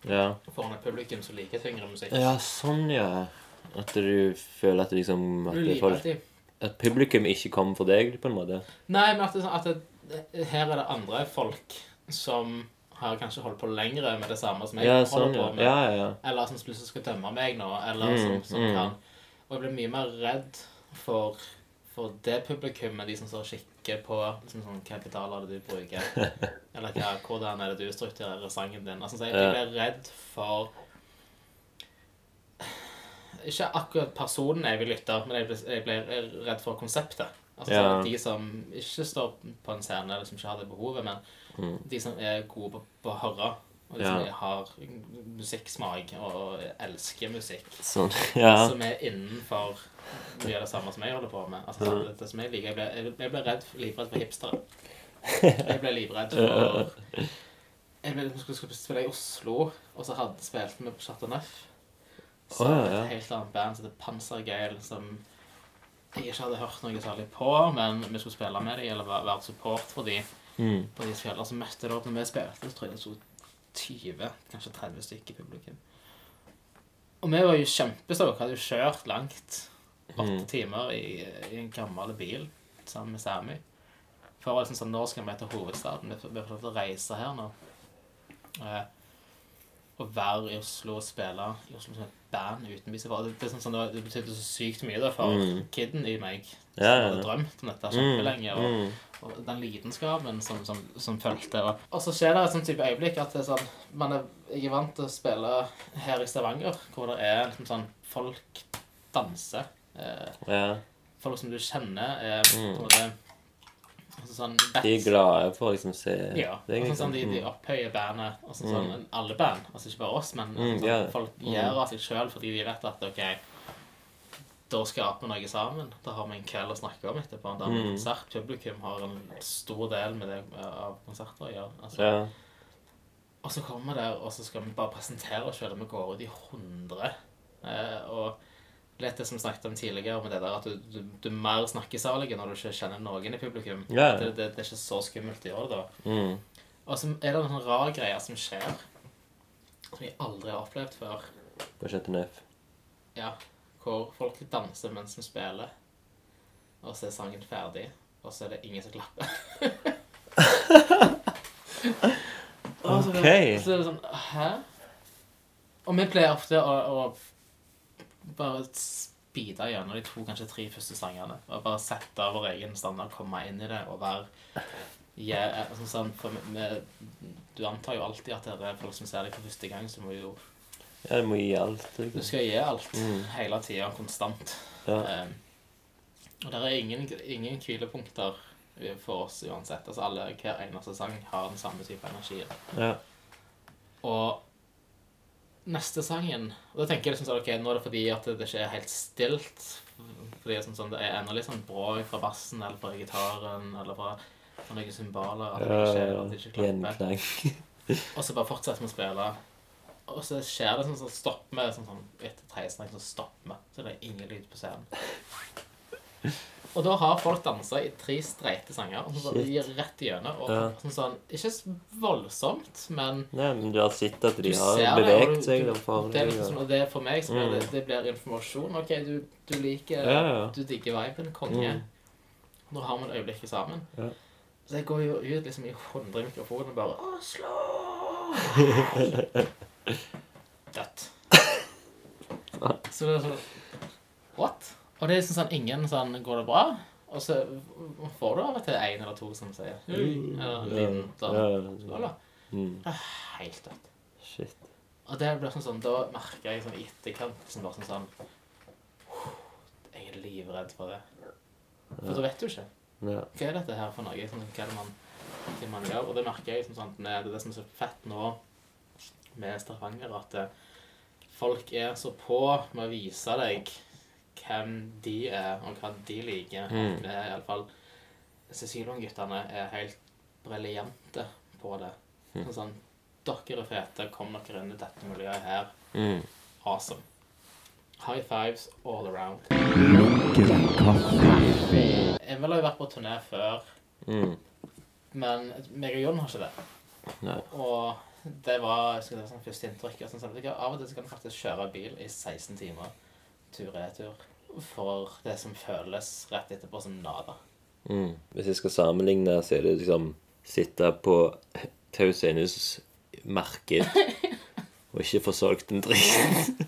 Ja. Foran et publikum som liker tyngre musikk. ja, sånn, ja. At du føler at, liksom, at, folk, at publikum ikke kommer for deg, på en måte. Nei, men at, det, sånn at det, her er det andre folk som har kanskje holdt på lengre med det samme som jeg Ja, holder sånn, på med. Ja, ja. Eller som plutselig skal dømme meg nå, eller Mm, som, som mm. kan Og jeg blir mye mer redd for, for det publikummet, de som står og kikker på liksom sånn, Hva pedal er det du bruker? Eller hva, hvordan er det du strukturerer sangen din? Altså, så jeg, jeg blir redd for Ikke akkurat personen jeg vil lytte, men jeg blir, jeg blir redd for konseptet. Altså Ja. de som ikke står på en scene, eller som ikke har det behovet, men de som er gode på, på å høre, og de som har musikksmak og elsker musikk, Sånn, ja. som er innenfor mye av det samme som jeg holder på med. Altså, mm. det, som jeg liker, jeg ble, jeg, jeg ble redd, livredd for hipstere. Jeg ble livredd for Jeg ble, skulle, skulle spille i Oslo, og så hadde spilte vi på Chateau Neuf. Så oh, ja, ja. et helt annet band som heter Pansergeil, som jeg ikke hadde hørt noe særlig på, men vi skulle spille med dem, eller være, support for dem Mm. på de spillene som møtte det opp når vi spilte, så tror jeg det sto 20, kanskje 30 stykker i publikum. Og vi var jo kjempestokk, hadde jo kjørt langt, åtte Mm. timer i, i en gammel bil sammen med Sami. For å liksom sånn, nå skal vi til hovedstaden, vi får lov til å reise her nå. Eh, og være i Oslo og spille i Oslo som et band utenbys. Det, var- det, sånn, sånn, det betydde så sykt mye da, for Mm. kiden i meg, som Ja, ja, hadde drømt om dette Mm, kjempelenge. Og, mm. og den lidenskapen som, som, som fulgte. Og, og så skjer det et sånn type øyeblikk at sånn, man er, jeg er vant til å spille her i Stavanger, hvor det er liksom sånn folk danser. Eh, ja. folk som du kjenner, er Mm. på en måte altså sånn, De er glade for å liksom se Ja. deg, Og sånn, liksom. de, de Mm. opphøyer bandet. Altså, sånn, Mm. alle band, altså ikke bare oss, men Mm, sånn, yeah. folk Mm. gjør av seg sjøl fordi de vet at OK, da skaper vi noe sammen. Da har vi en kveld å snakke om etterpå. Da har vi Mm. konsert. Publikum har en stor del med det eh, av konserter å gjøre. Altså, Ja. Og så kommer vi der, og så skal vi bare presentere oss sjøl. Vi går ut i 100. Eh, og litt det som vi snakket om tidligere, med det der at du, du, du er mer snakkesalig når du ikke kjenner noen i publikum. Ja. Det, det, det er ikke så skummelt å gjøre det da. Mm. Og så er det noen rar greier som skjer, som jeg aldri har opplevd før. På Chateau Neuf. Ja, hvor folk danser mens de spiller, og så er sangen ferdig, og så er det ingen som klapper. Og så er det- Så er det sånn Hæ? Og vi pleier ofte å, å bare speede gjennom de to, kanskje tre første sangene. Og bare sette vår egen standard, komme inn i det og være yeah, sånn, sånn, for vi, Du antar jo alltid at det er folk som ser deg for første gang, så må jo Ja, du må gi alt. Du Liksom. skal gi alt Mm. hele tida, konstant. Ja. Eh, og det er ingen, ingen hvilepunkter for oss uansett. Altså alle, Hver eneste sang har den samme type energi. Ja. Og neste sangen Og da tenker jeg liksom sånn, ok, nå er det fordi at det ikke er helt stilt. Fordi det sånn, sånn, det er enda litt sånn bråk fra bassen eller fra gitaren eller fra, fra noen symboler. At det ikke, at det ikke klapper. Og så bare fortsetter vi å spille. Og så skjer det sånn sånn stopper vi sånn, sånn etter tredje snakk, så stopper vi. Så det er ingen lyd på scenen. Og da har folk dansa i tre streite sanger. Og så gir rett igjennom. Og Ja. sånn, sånn, ikke så voldsomt, men Nei, men du har sett at de har beveget seg. det er deg, liksom, og- det for meg så blir Mm. det, det blir informasjon. OK, du, du liker Ja, ja. Du digger viben. Konge. Mm. Nå har vi et øyeblikk sammen. Ja. Så jeg går jo ut liksom i 100 mikrofoner og bare Oslo! Dødt. Så det er sånn What? Og det er liksom sånn ingen sånn Går det bra? Og så får du av og til en eller to som sier Hui, eller en liten sånn. Mm. Det er helt dødt. Shit. Og det blir sånn sånn, da merker jeg sånn i etterkant liksom bare sånn sånn Jeg er livredd for det. For da vet du ikke. Ja. Hva er dette her for noe? Sånn, hva er det man, hva man gjør? Og det merker jeg liksom sånn, med, det det som er så fett nå med Stavanger, at eh, folk er så på med å vise deg hvem de er, og hva de liker. Mm. Det er i alle fall Cecilion-guttene er helt briljante på det. Mm. Sånn, dere er fete, kom dere inn i dette miljøet her. Mm. Awesome. High fives all around. Jeg ville Emil har jo vært på turné før, Mm. men meg og Jon har ikke det. Nei. Og det var jeg skulle si, sånn første inntrykk. Sånn, sånn, av og til så kan du faktisk kjøre bil i 16 timer tur-retur for det som føles rett etterpå som nada. Mm. Hvis jeg skal sammenligne, så er det liksom sitte på Tausenes marked og ikke få solgt en dritt.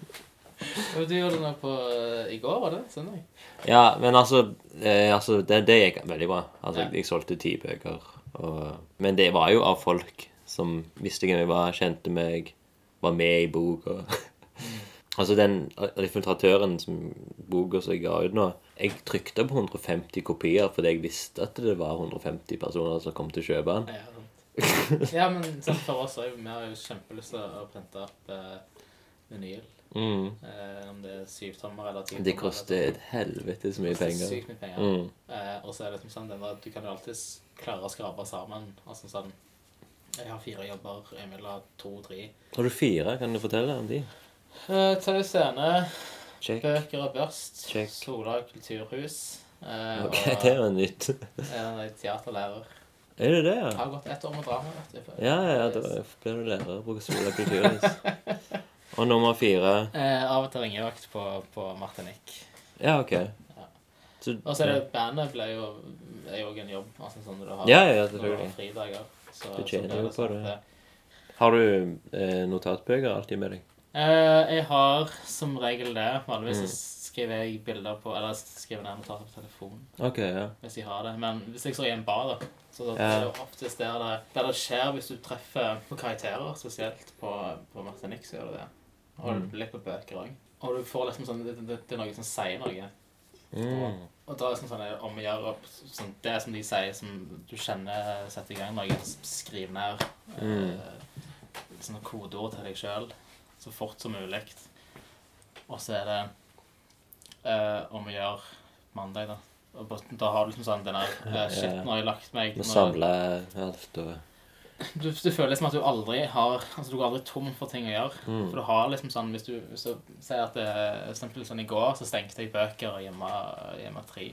Du gjorde det nå på eh, i går, var det? Søndag? Ja, men altså, eh, altså det, det gikk veldig bra. Altså, Ja. Jeg solgte ti bøker. Og, men det var jo av folk som visste hvem jeg var, kjente meg, var med i boka. Altså, den infiltratøren som boka som jeg ga ut nå Jeg trykte på 150 kopier fordi jeg visste at det var 150 personer som kom til å kjøpe den. Ja, sant. ja men sånn for oss òg. Vi har jo kjempelyst til å printe opp eh, vinyl. Mm. Eh, om det er syvtommer eller titommer. Det koster et helvete så mye penger. sykt mye penger. Mm. Eh, og så er det liksom sånn den der, du kan jo alltid klare å skrape sammen. Altså sånn Jeg har fire jobber. Emil har to-tre. Har du fire? Kan du fortelle om de? Uh, TV Scene, Check. Bøker og Børst, Check. Sola kulturhus. Uh, Ok, og det er jo nytt. en teaterlærer. Er det det, Jeg ja? har gått ett år med drama. vet du. Ja, ja, da blir du lærer på Sola kulturhus. Og nummer fire Uh, av og til ringevakt på, på Martinique. Ja, OK. Og så er det bandet ble jo, er jo en jobb. Altså sånn du har, Ja, ja, selvfølgelig. fridager. Så, Du tjener jo på sånn det. Har du eh, notatbøker alltid med deg? Eh, jeg har som regel det. Vanligvis Mm. skriver jeg bilder på Eller skriver ned notater på telefonen OK, ja. hvis jeg har det. Men hvis jeg står i en bar, da, så da Ja. er det oftest der det, der det skjer hvis du treffer på karakterer, spesielt på, på Martinique, så gjør du det. Og Mm. litt på bøker òg. Og du får liksom sånn det, det, det er noe som sier noe. Mm. Og da er det sånn, sånn om å gjøre opp sånn, Det som de sier, som du kjenner setter i gang noe, skriv ned Mm. eh, sånne kodeord til deg sjøl så fort som mulig. Og så er det eh, om å gjøre mandag, da. Og på- da har du liksom sånn den der eh, Shit, nå har jeg lagt meg Nå nå- jeg alt og du, du føler liksom at du aldri har Altså du går aldri tom for ting å gjøre. Mm. For du har liksom sånn Hvis du, hvis sier at det, er eksempel sånn i går så stengte jeg bøker hjemme, hjemme tre.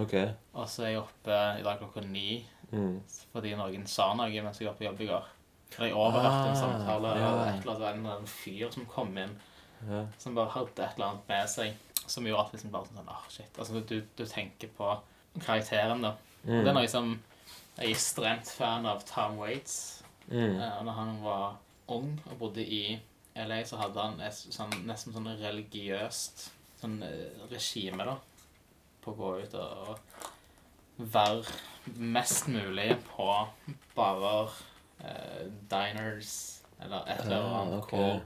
OK. Og så er jeg oppe i dag klokka ni Mm. fordi noen sa noe mens jeg var på jobb i går. Jeg overhørte en Ah, samtale ja. av et eller annet, en eller annen fyr som kom inn, Ja. som bare hadde et eller annet med seg, som gjorde at liksom bare sånn ah, shit. Altså, du, du tenker på karakteren, da. Mm. Det er noe som Jeg er ekstremt fan av Tom Waits. Mm. Eh, når han var ung og bodde i LA, så hadde han et sånn, nesten sånn religiøst sånn eh, regime, da, på å gå ut og, og være mest mulig på barer, eh, diners eller et eller Ah, annet ok. hvor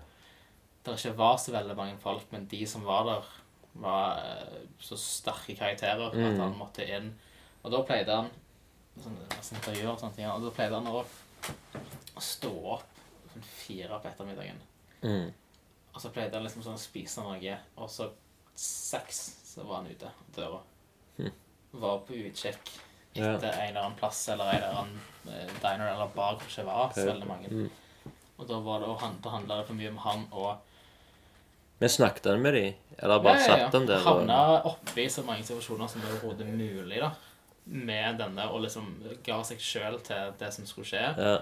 det ikke var så veldig mange folk, men de som var der, var uh, så sterke karakterer at Mm. han måtte inn. Og da pleide han sånn, intervjuer og sånne ting, og da pleide han å stå opp sånn fire på ettermiddagen. Mm. Og så pleide han liksom sånn å spise noe, og så seks så var han ute av døra. Mm. Var på utkikk Ja. etter en eller annen plass eller en eller annen eh, diner eller bar hvor det ikke var så veldig mange. Mm. Og da, var det, å handle, handla det for mye om han og Men snakket han med de? Eller bare satt han der? Havna Og... oppi så mange situasjoner som overhodet mulig, da. Med denne, og liksom ga seg sjøl til det som skulle skje. Ja.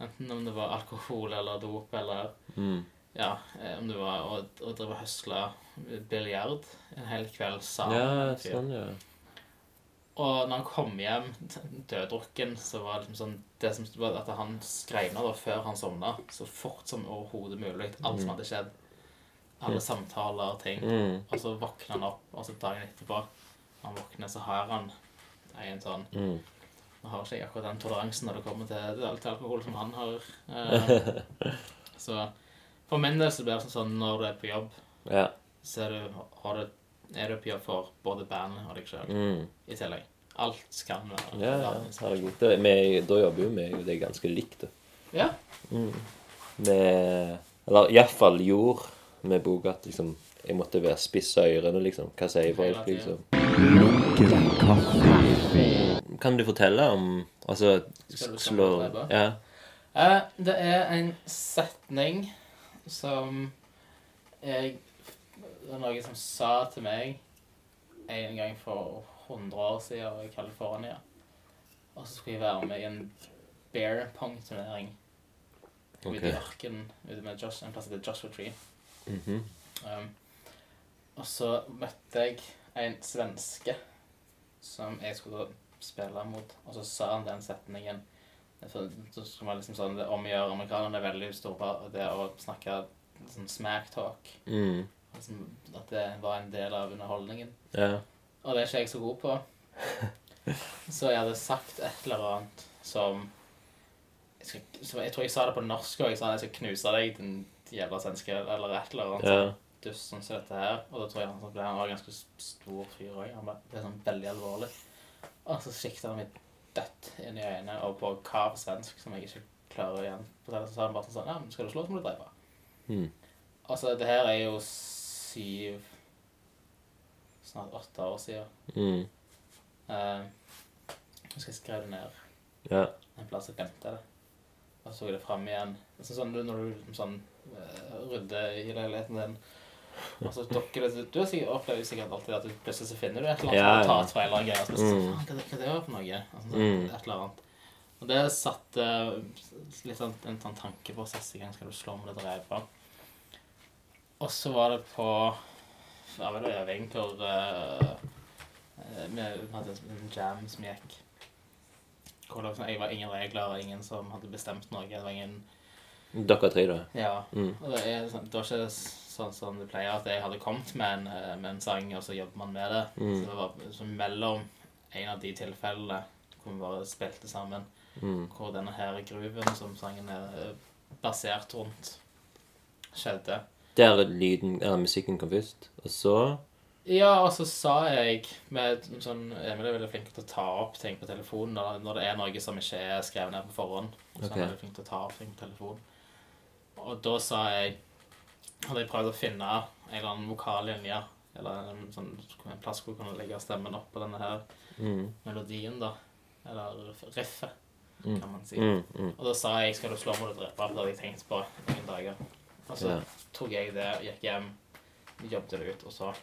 Enten om det var alkohol eller dop eller Mm. Ja, eh, om det var å, å drive og høsle biljard en hel kveld sammen. ja, med sånn, ja. Og når han kom hjem døddrukken, så var det liksom sånn det som var at han skrev ned da før han sovna, så fort som overhodet mulig, alt som hadde skjedd. Alle samtaler og ting. Mm. Og så våkner han opp, og så dagen etterpå når han våkner, så har han en sånn Mm. Nå har ikke jeg akkurat den toleransen når det kommer til, til alkohol som han har. Eh, så for min del så blir det sånn når du er på jobb, så er du, har du, er det oppgjør for både bandet og deg sjøl Mm. i tillegg. Alt kan være Ja, ja, det er herregud. Det, vi, da jobber jo vi det er ganske likt. da. Ja. Vi Eller iallfall gjorde med boka at liksom jeg måtte være spisse ørene, liksom. Hva sier folk, liksom? Kan du fortelle om Altså Skal du slå samle det, Ja. uh, det er en setning som jeg Det var noen som sa til meg en gang for 100 år siden i California. Og så skulle jeg være med i en bear pong-turnering ute i ørkenen ute med Josh, en plass som heter Joshua Tree. Mhm. Um, og så møtte jeg en svenske som jeg skulle spille mot, og så sa han den setningen for, Så skal man liksom sånn, det omgjør Amerikanerne er veldig store på det å snakke sånn smack talk. Mm. Liksom, at det var en del av underholdningen. Ja. Og det er ikke jeg så god på. Så jeg hadde sagt et eller annet som Jeg, skal, jeg tror jeg sa det på norsk òg. Jeg sa jeg skal knuse deg, din jævla svenske, eller et eller annet. Ja. dust sånn som dette her. Og da tror jeg han ble han var ganske stor fyr òg. Han ble, sånn veldig alvorlig. Og så sikta han meg dødt inn i øynene, og på kav svensk, som jeg ikke klarer igjen fortelle, så sa han bare sånn Ja, men skal du slå, så må du drepe. Mm. Altså, det her er jo syv Snart åtte år siden. Mm. Uh, jeg husker jeg skrev det ned Ja. en plass og glemte det. Og så tok jeg det fram igjen. Sånn, sånn når du sånn, uh, rydder i leiligheten din, og så dukker det Du sikkert, opplever sikkert alltid at du plutselig så finner du et eller annet Ja, ja. tatt fra en eller annen greie. Og så Mm. faen, hva, hva det var for noe? Altså, Mm. Et eller annet. Og det satte litt sånn en sånn tankeprosess i gang. Skal du slå med det drepe? Og så var det på Ja, vel, øving hvor vi hadde en jam som gikk hvor det var sånn, jeg var ingen regler, ingen som hadde bestemt noe. Det var ingen Dere tre, da. Ja. Mm. Og det, er, sånn- det var ikke sånn som det pleier, at jeg hadde kommet med en, eh, med en sang, og så jobber man med det. Mm. Så det var så mellom en av de tilfellene hvor vi bare spilte sammen, Mm. hvor denne her grooven som sangen er eh, basert rundt, skjedde. Der lyden, eller musikken kom først. Og så Ja, og så sa jeg med sånn Emil er veldig flink til å ta opp ting på telefonen når, når det er noe som ikke er skrevet ned på forhånd. Så okay. han er veldig flink til å ta opp ting på telefonen. Og da sa jeg Hadde jeg prøvd å finne en eller annen vokallinje, eller en, sånn, en plass hvor du kunne legge stemmen opp på denne her mm. melodien, da. Eller riffet, Mm. kan man si. Mm. Mm. Og da sa jeg 'skal du slå mot og drepe', det hadde jeg tenkt på noen dager. Og så Ja. tok jeg det, gikk hjem, jobbet det ut, og så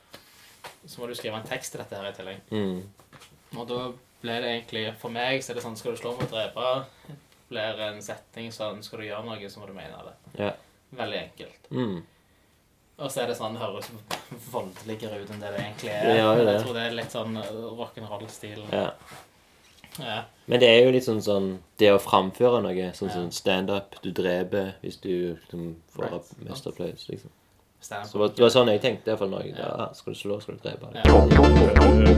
Så må du skrive en tekst til dette her i tillegg. Mm. Og da ble det egentlig For meg så er det sånn Skal du slå mot drepe, blir en setting sånn Skal du gjøre noe, så må du mene det. Ja. Veldig enkelt. Mm. Og så er det sånn Det høres voldeligere ut enn det det egentlig er. Ja, det jeg tror det er litt sånn rock'n'roll-stil. ja. Ja. Men det er jo litt sånn sånn Det å framføre noe, sånn Ja. sånn standup Du dreper hvis du liksom, får Right. mest applaus, liksom. Så det var- det var sånn jeg tenkte. fall når jeg ja. Skal du slå, skal du drepe. Ja.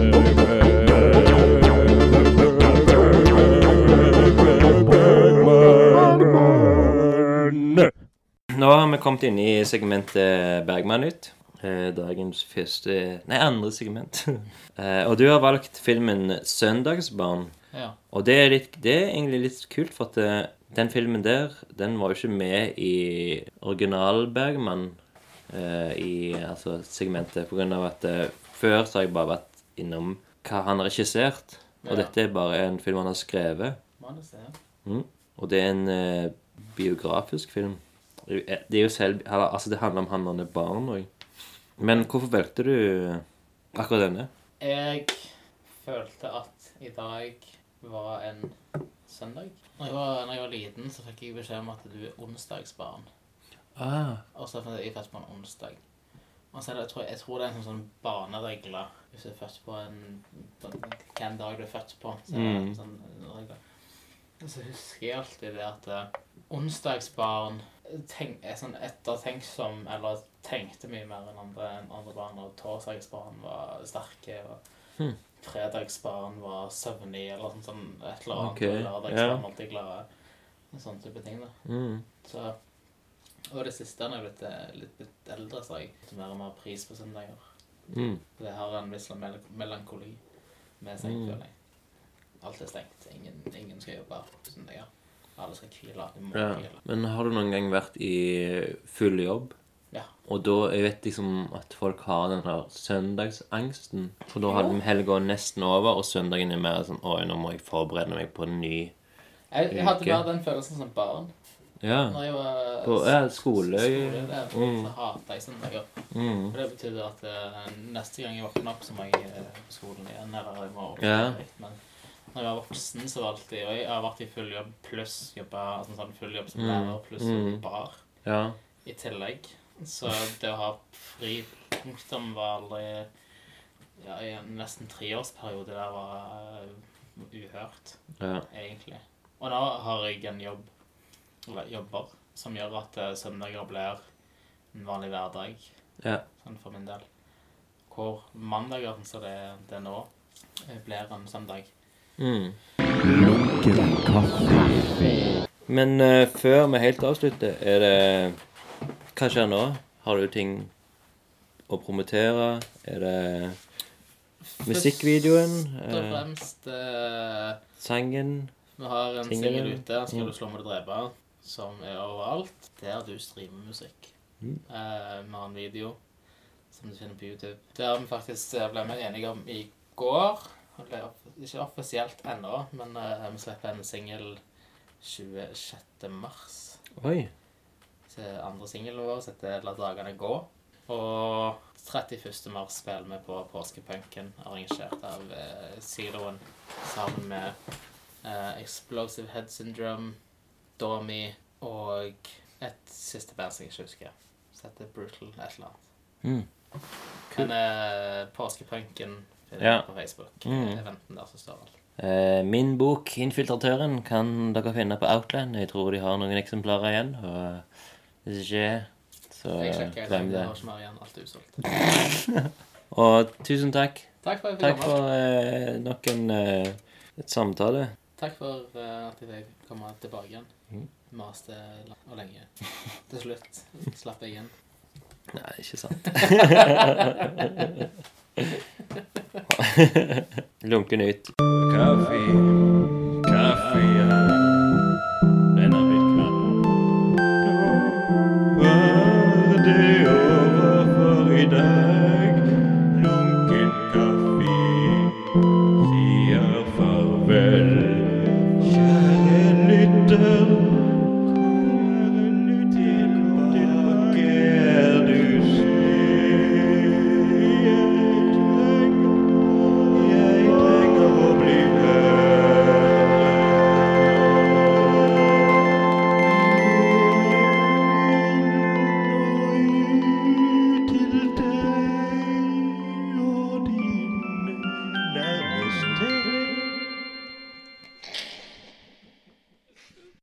Nå har vi kommet inn i segmentet Bergman-nytt. Eh, dagens første Nei, andre segment. eh, og du har valgt filmen 'Søndagsbarn'. Ja. Og det er, litt, det er egentlig litt kult, for at eh, den filmen der, den var jo ikke med i original Bergman eh, i altså, segmentet, på grunn av at eh, før så har jeg bare vært innom hva han har regissert, og Ja. dette er bare en film han har skrevet. Manuset, ja. Mm. Og det er en eh, biografisk film. Det er jo selv Altså, det handler om han og han er barn òg. Men hvorfor valgte du akkurat denne? Jeg følte at i dag var en søndag. Når jeg var, når jeg var liten, så fikk jeg beskjed om at du er onsdagsbarn. Ah, Og så fant jeg født på en onsdag. Og så er det, jeg, tror, jeg tror det er en sånn, sånn baneregler hvis du er født på en Hvilken dag du er født på. Så er Mm. sånn så husker jeg alltid det at eh, onsdagsbarn tenk, er sånn ettertenksom, eller tenkte mye mer enn andre, enn andre barn. Og torsdagsbarn var sterke. og Hmm. Fredagsbarn var søvnig, eller sånn, sånn et eller annet. Okay. og Lørdagsbarn ja. alltid glade. Sånne type ting. da. mm. Så, og det siste når jeg er blitt, litt, litt eldre, så har jeg fått mer og mer pris på søndager. Mm. Det har en viss mel melankoli med seg, Mm. føler jeg. Alt er stengt. Ingen, ingen skal jobbe på søndager. Alle skal hvile. Ja. Men har du noen gang vært i full jobb? Ja. Og da, jeg vet liksom at folk har den her søndagsangsten. For da hadde helga nesten over, og søndagen er mer sånn Oi, nå må jeg forberede meg på en ny Jeg, jeg hadde Uke. mer den følelsen som barn. Ja. Når jeg var På ja, skole. skole der, Mm. så hata jeg søndager. Mm. For det betydde at eh, neste gang jeg våkner opp, så må jeg eh, på skolen igjen. Eller jeg må opp Ja. Men når jeg var voksen, så var det alltid Og jeg har vært i full jobb pluss jobba altså sånn full jobb som Mm. lærer pluss Mm. bar Ja. i tillegg. Så det å ha fri punktum var aldri Ja, i en nesten treårsperiode der var eh, uhørt, ja. egentlig. Og nå har jeg en jobb, eller jobber, som gjør at eh, søndager blir en vanlig hverdag Ja. sånn for min del. Hvor mandager, som det, er- det er nå, eh, blir en søndag. Mm. Men uh, før vi helt avslutter, er det Hva skjer nå? Har du ting å promotere? Er det musikkvideoen? Først og Eh, fremst eh, sangen? Vi har en singel ute, 'Skal du slå meg og drepe', som er overalt. Der du streamer musikk. Mm. Eh, vi har en video som du finner på YouTube. Der vi faktisk eh, ble vi enige om i går. Ikke offisielt ennå, men eh, vi slipper en singel 26. mars. Oi. Til andre singelen vår, som heter 'La dagene gå'. Og 31. mars spiller vi på Påskepunken, arrangert av eh, Siloen, sammen med eh, Explosive Head Syndrome, Dormy og et siste band som jeg ikke husker. Som heter Brutal et eller annet. Mm. Men eh, Påskepunken finner Ja. på Facebook. Mm. Eventen der som står alt. Eh, min bok 'Infiltratøren' kan dere finne på Outland. Jeg tror de har noen eksemplarer igjen. Og hvis ikke, så Jeg sjekker, glem det har ikke mer igjen. Alt er usolgt. Og tusen takk. Takk for at jeg Takk fikk komme. for eh, nok en eh, et samtale. Takk for eh, at jeg fikk komme tilbake igjen. Mhm. Maste og lenge. Til slutt slapp jeg inn. Nei, ikke sant. Lunken ut. Kaffe. Kaffe.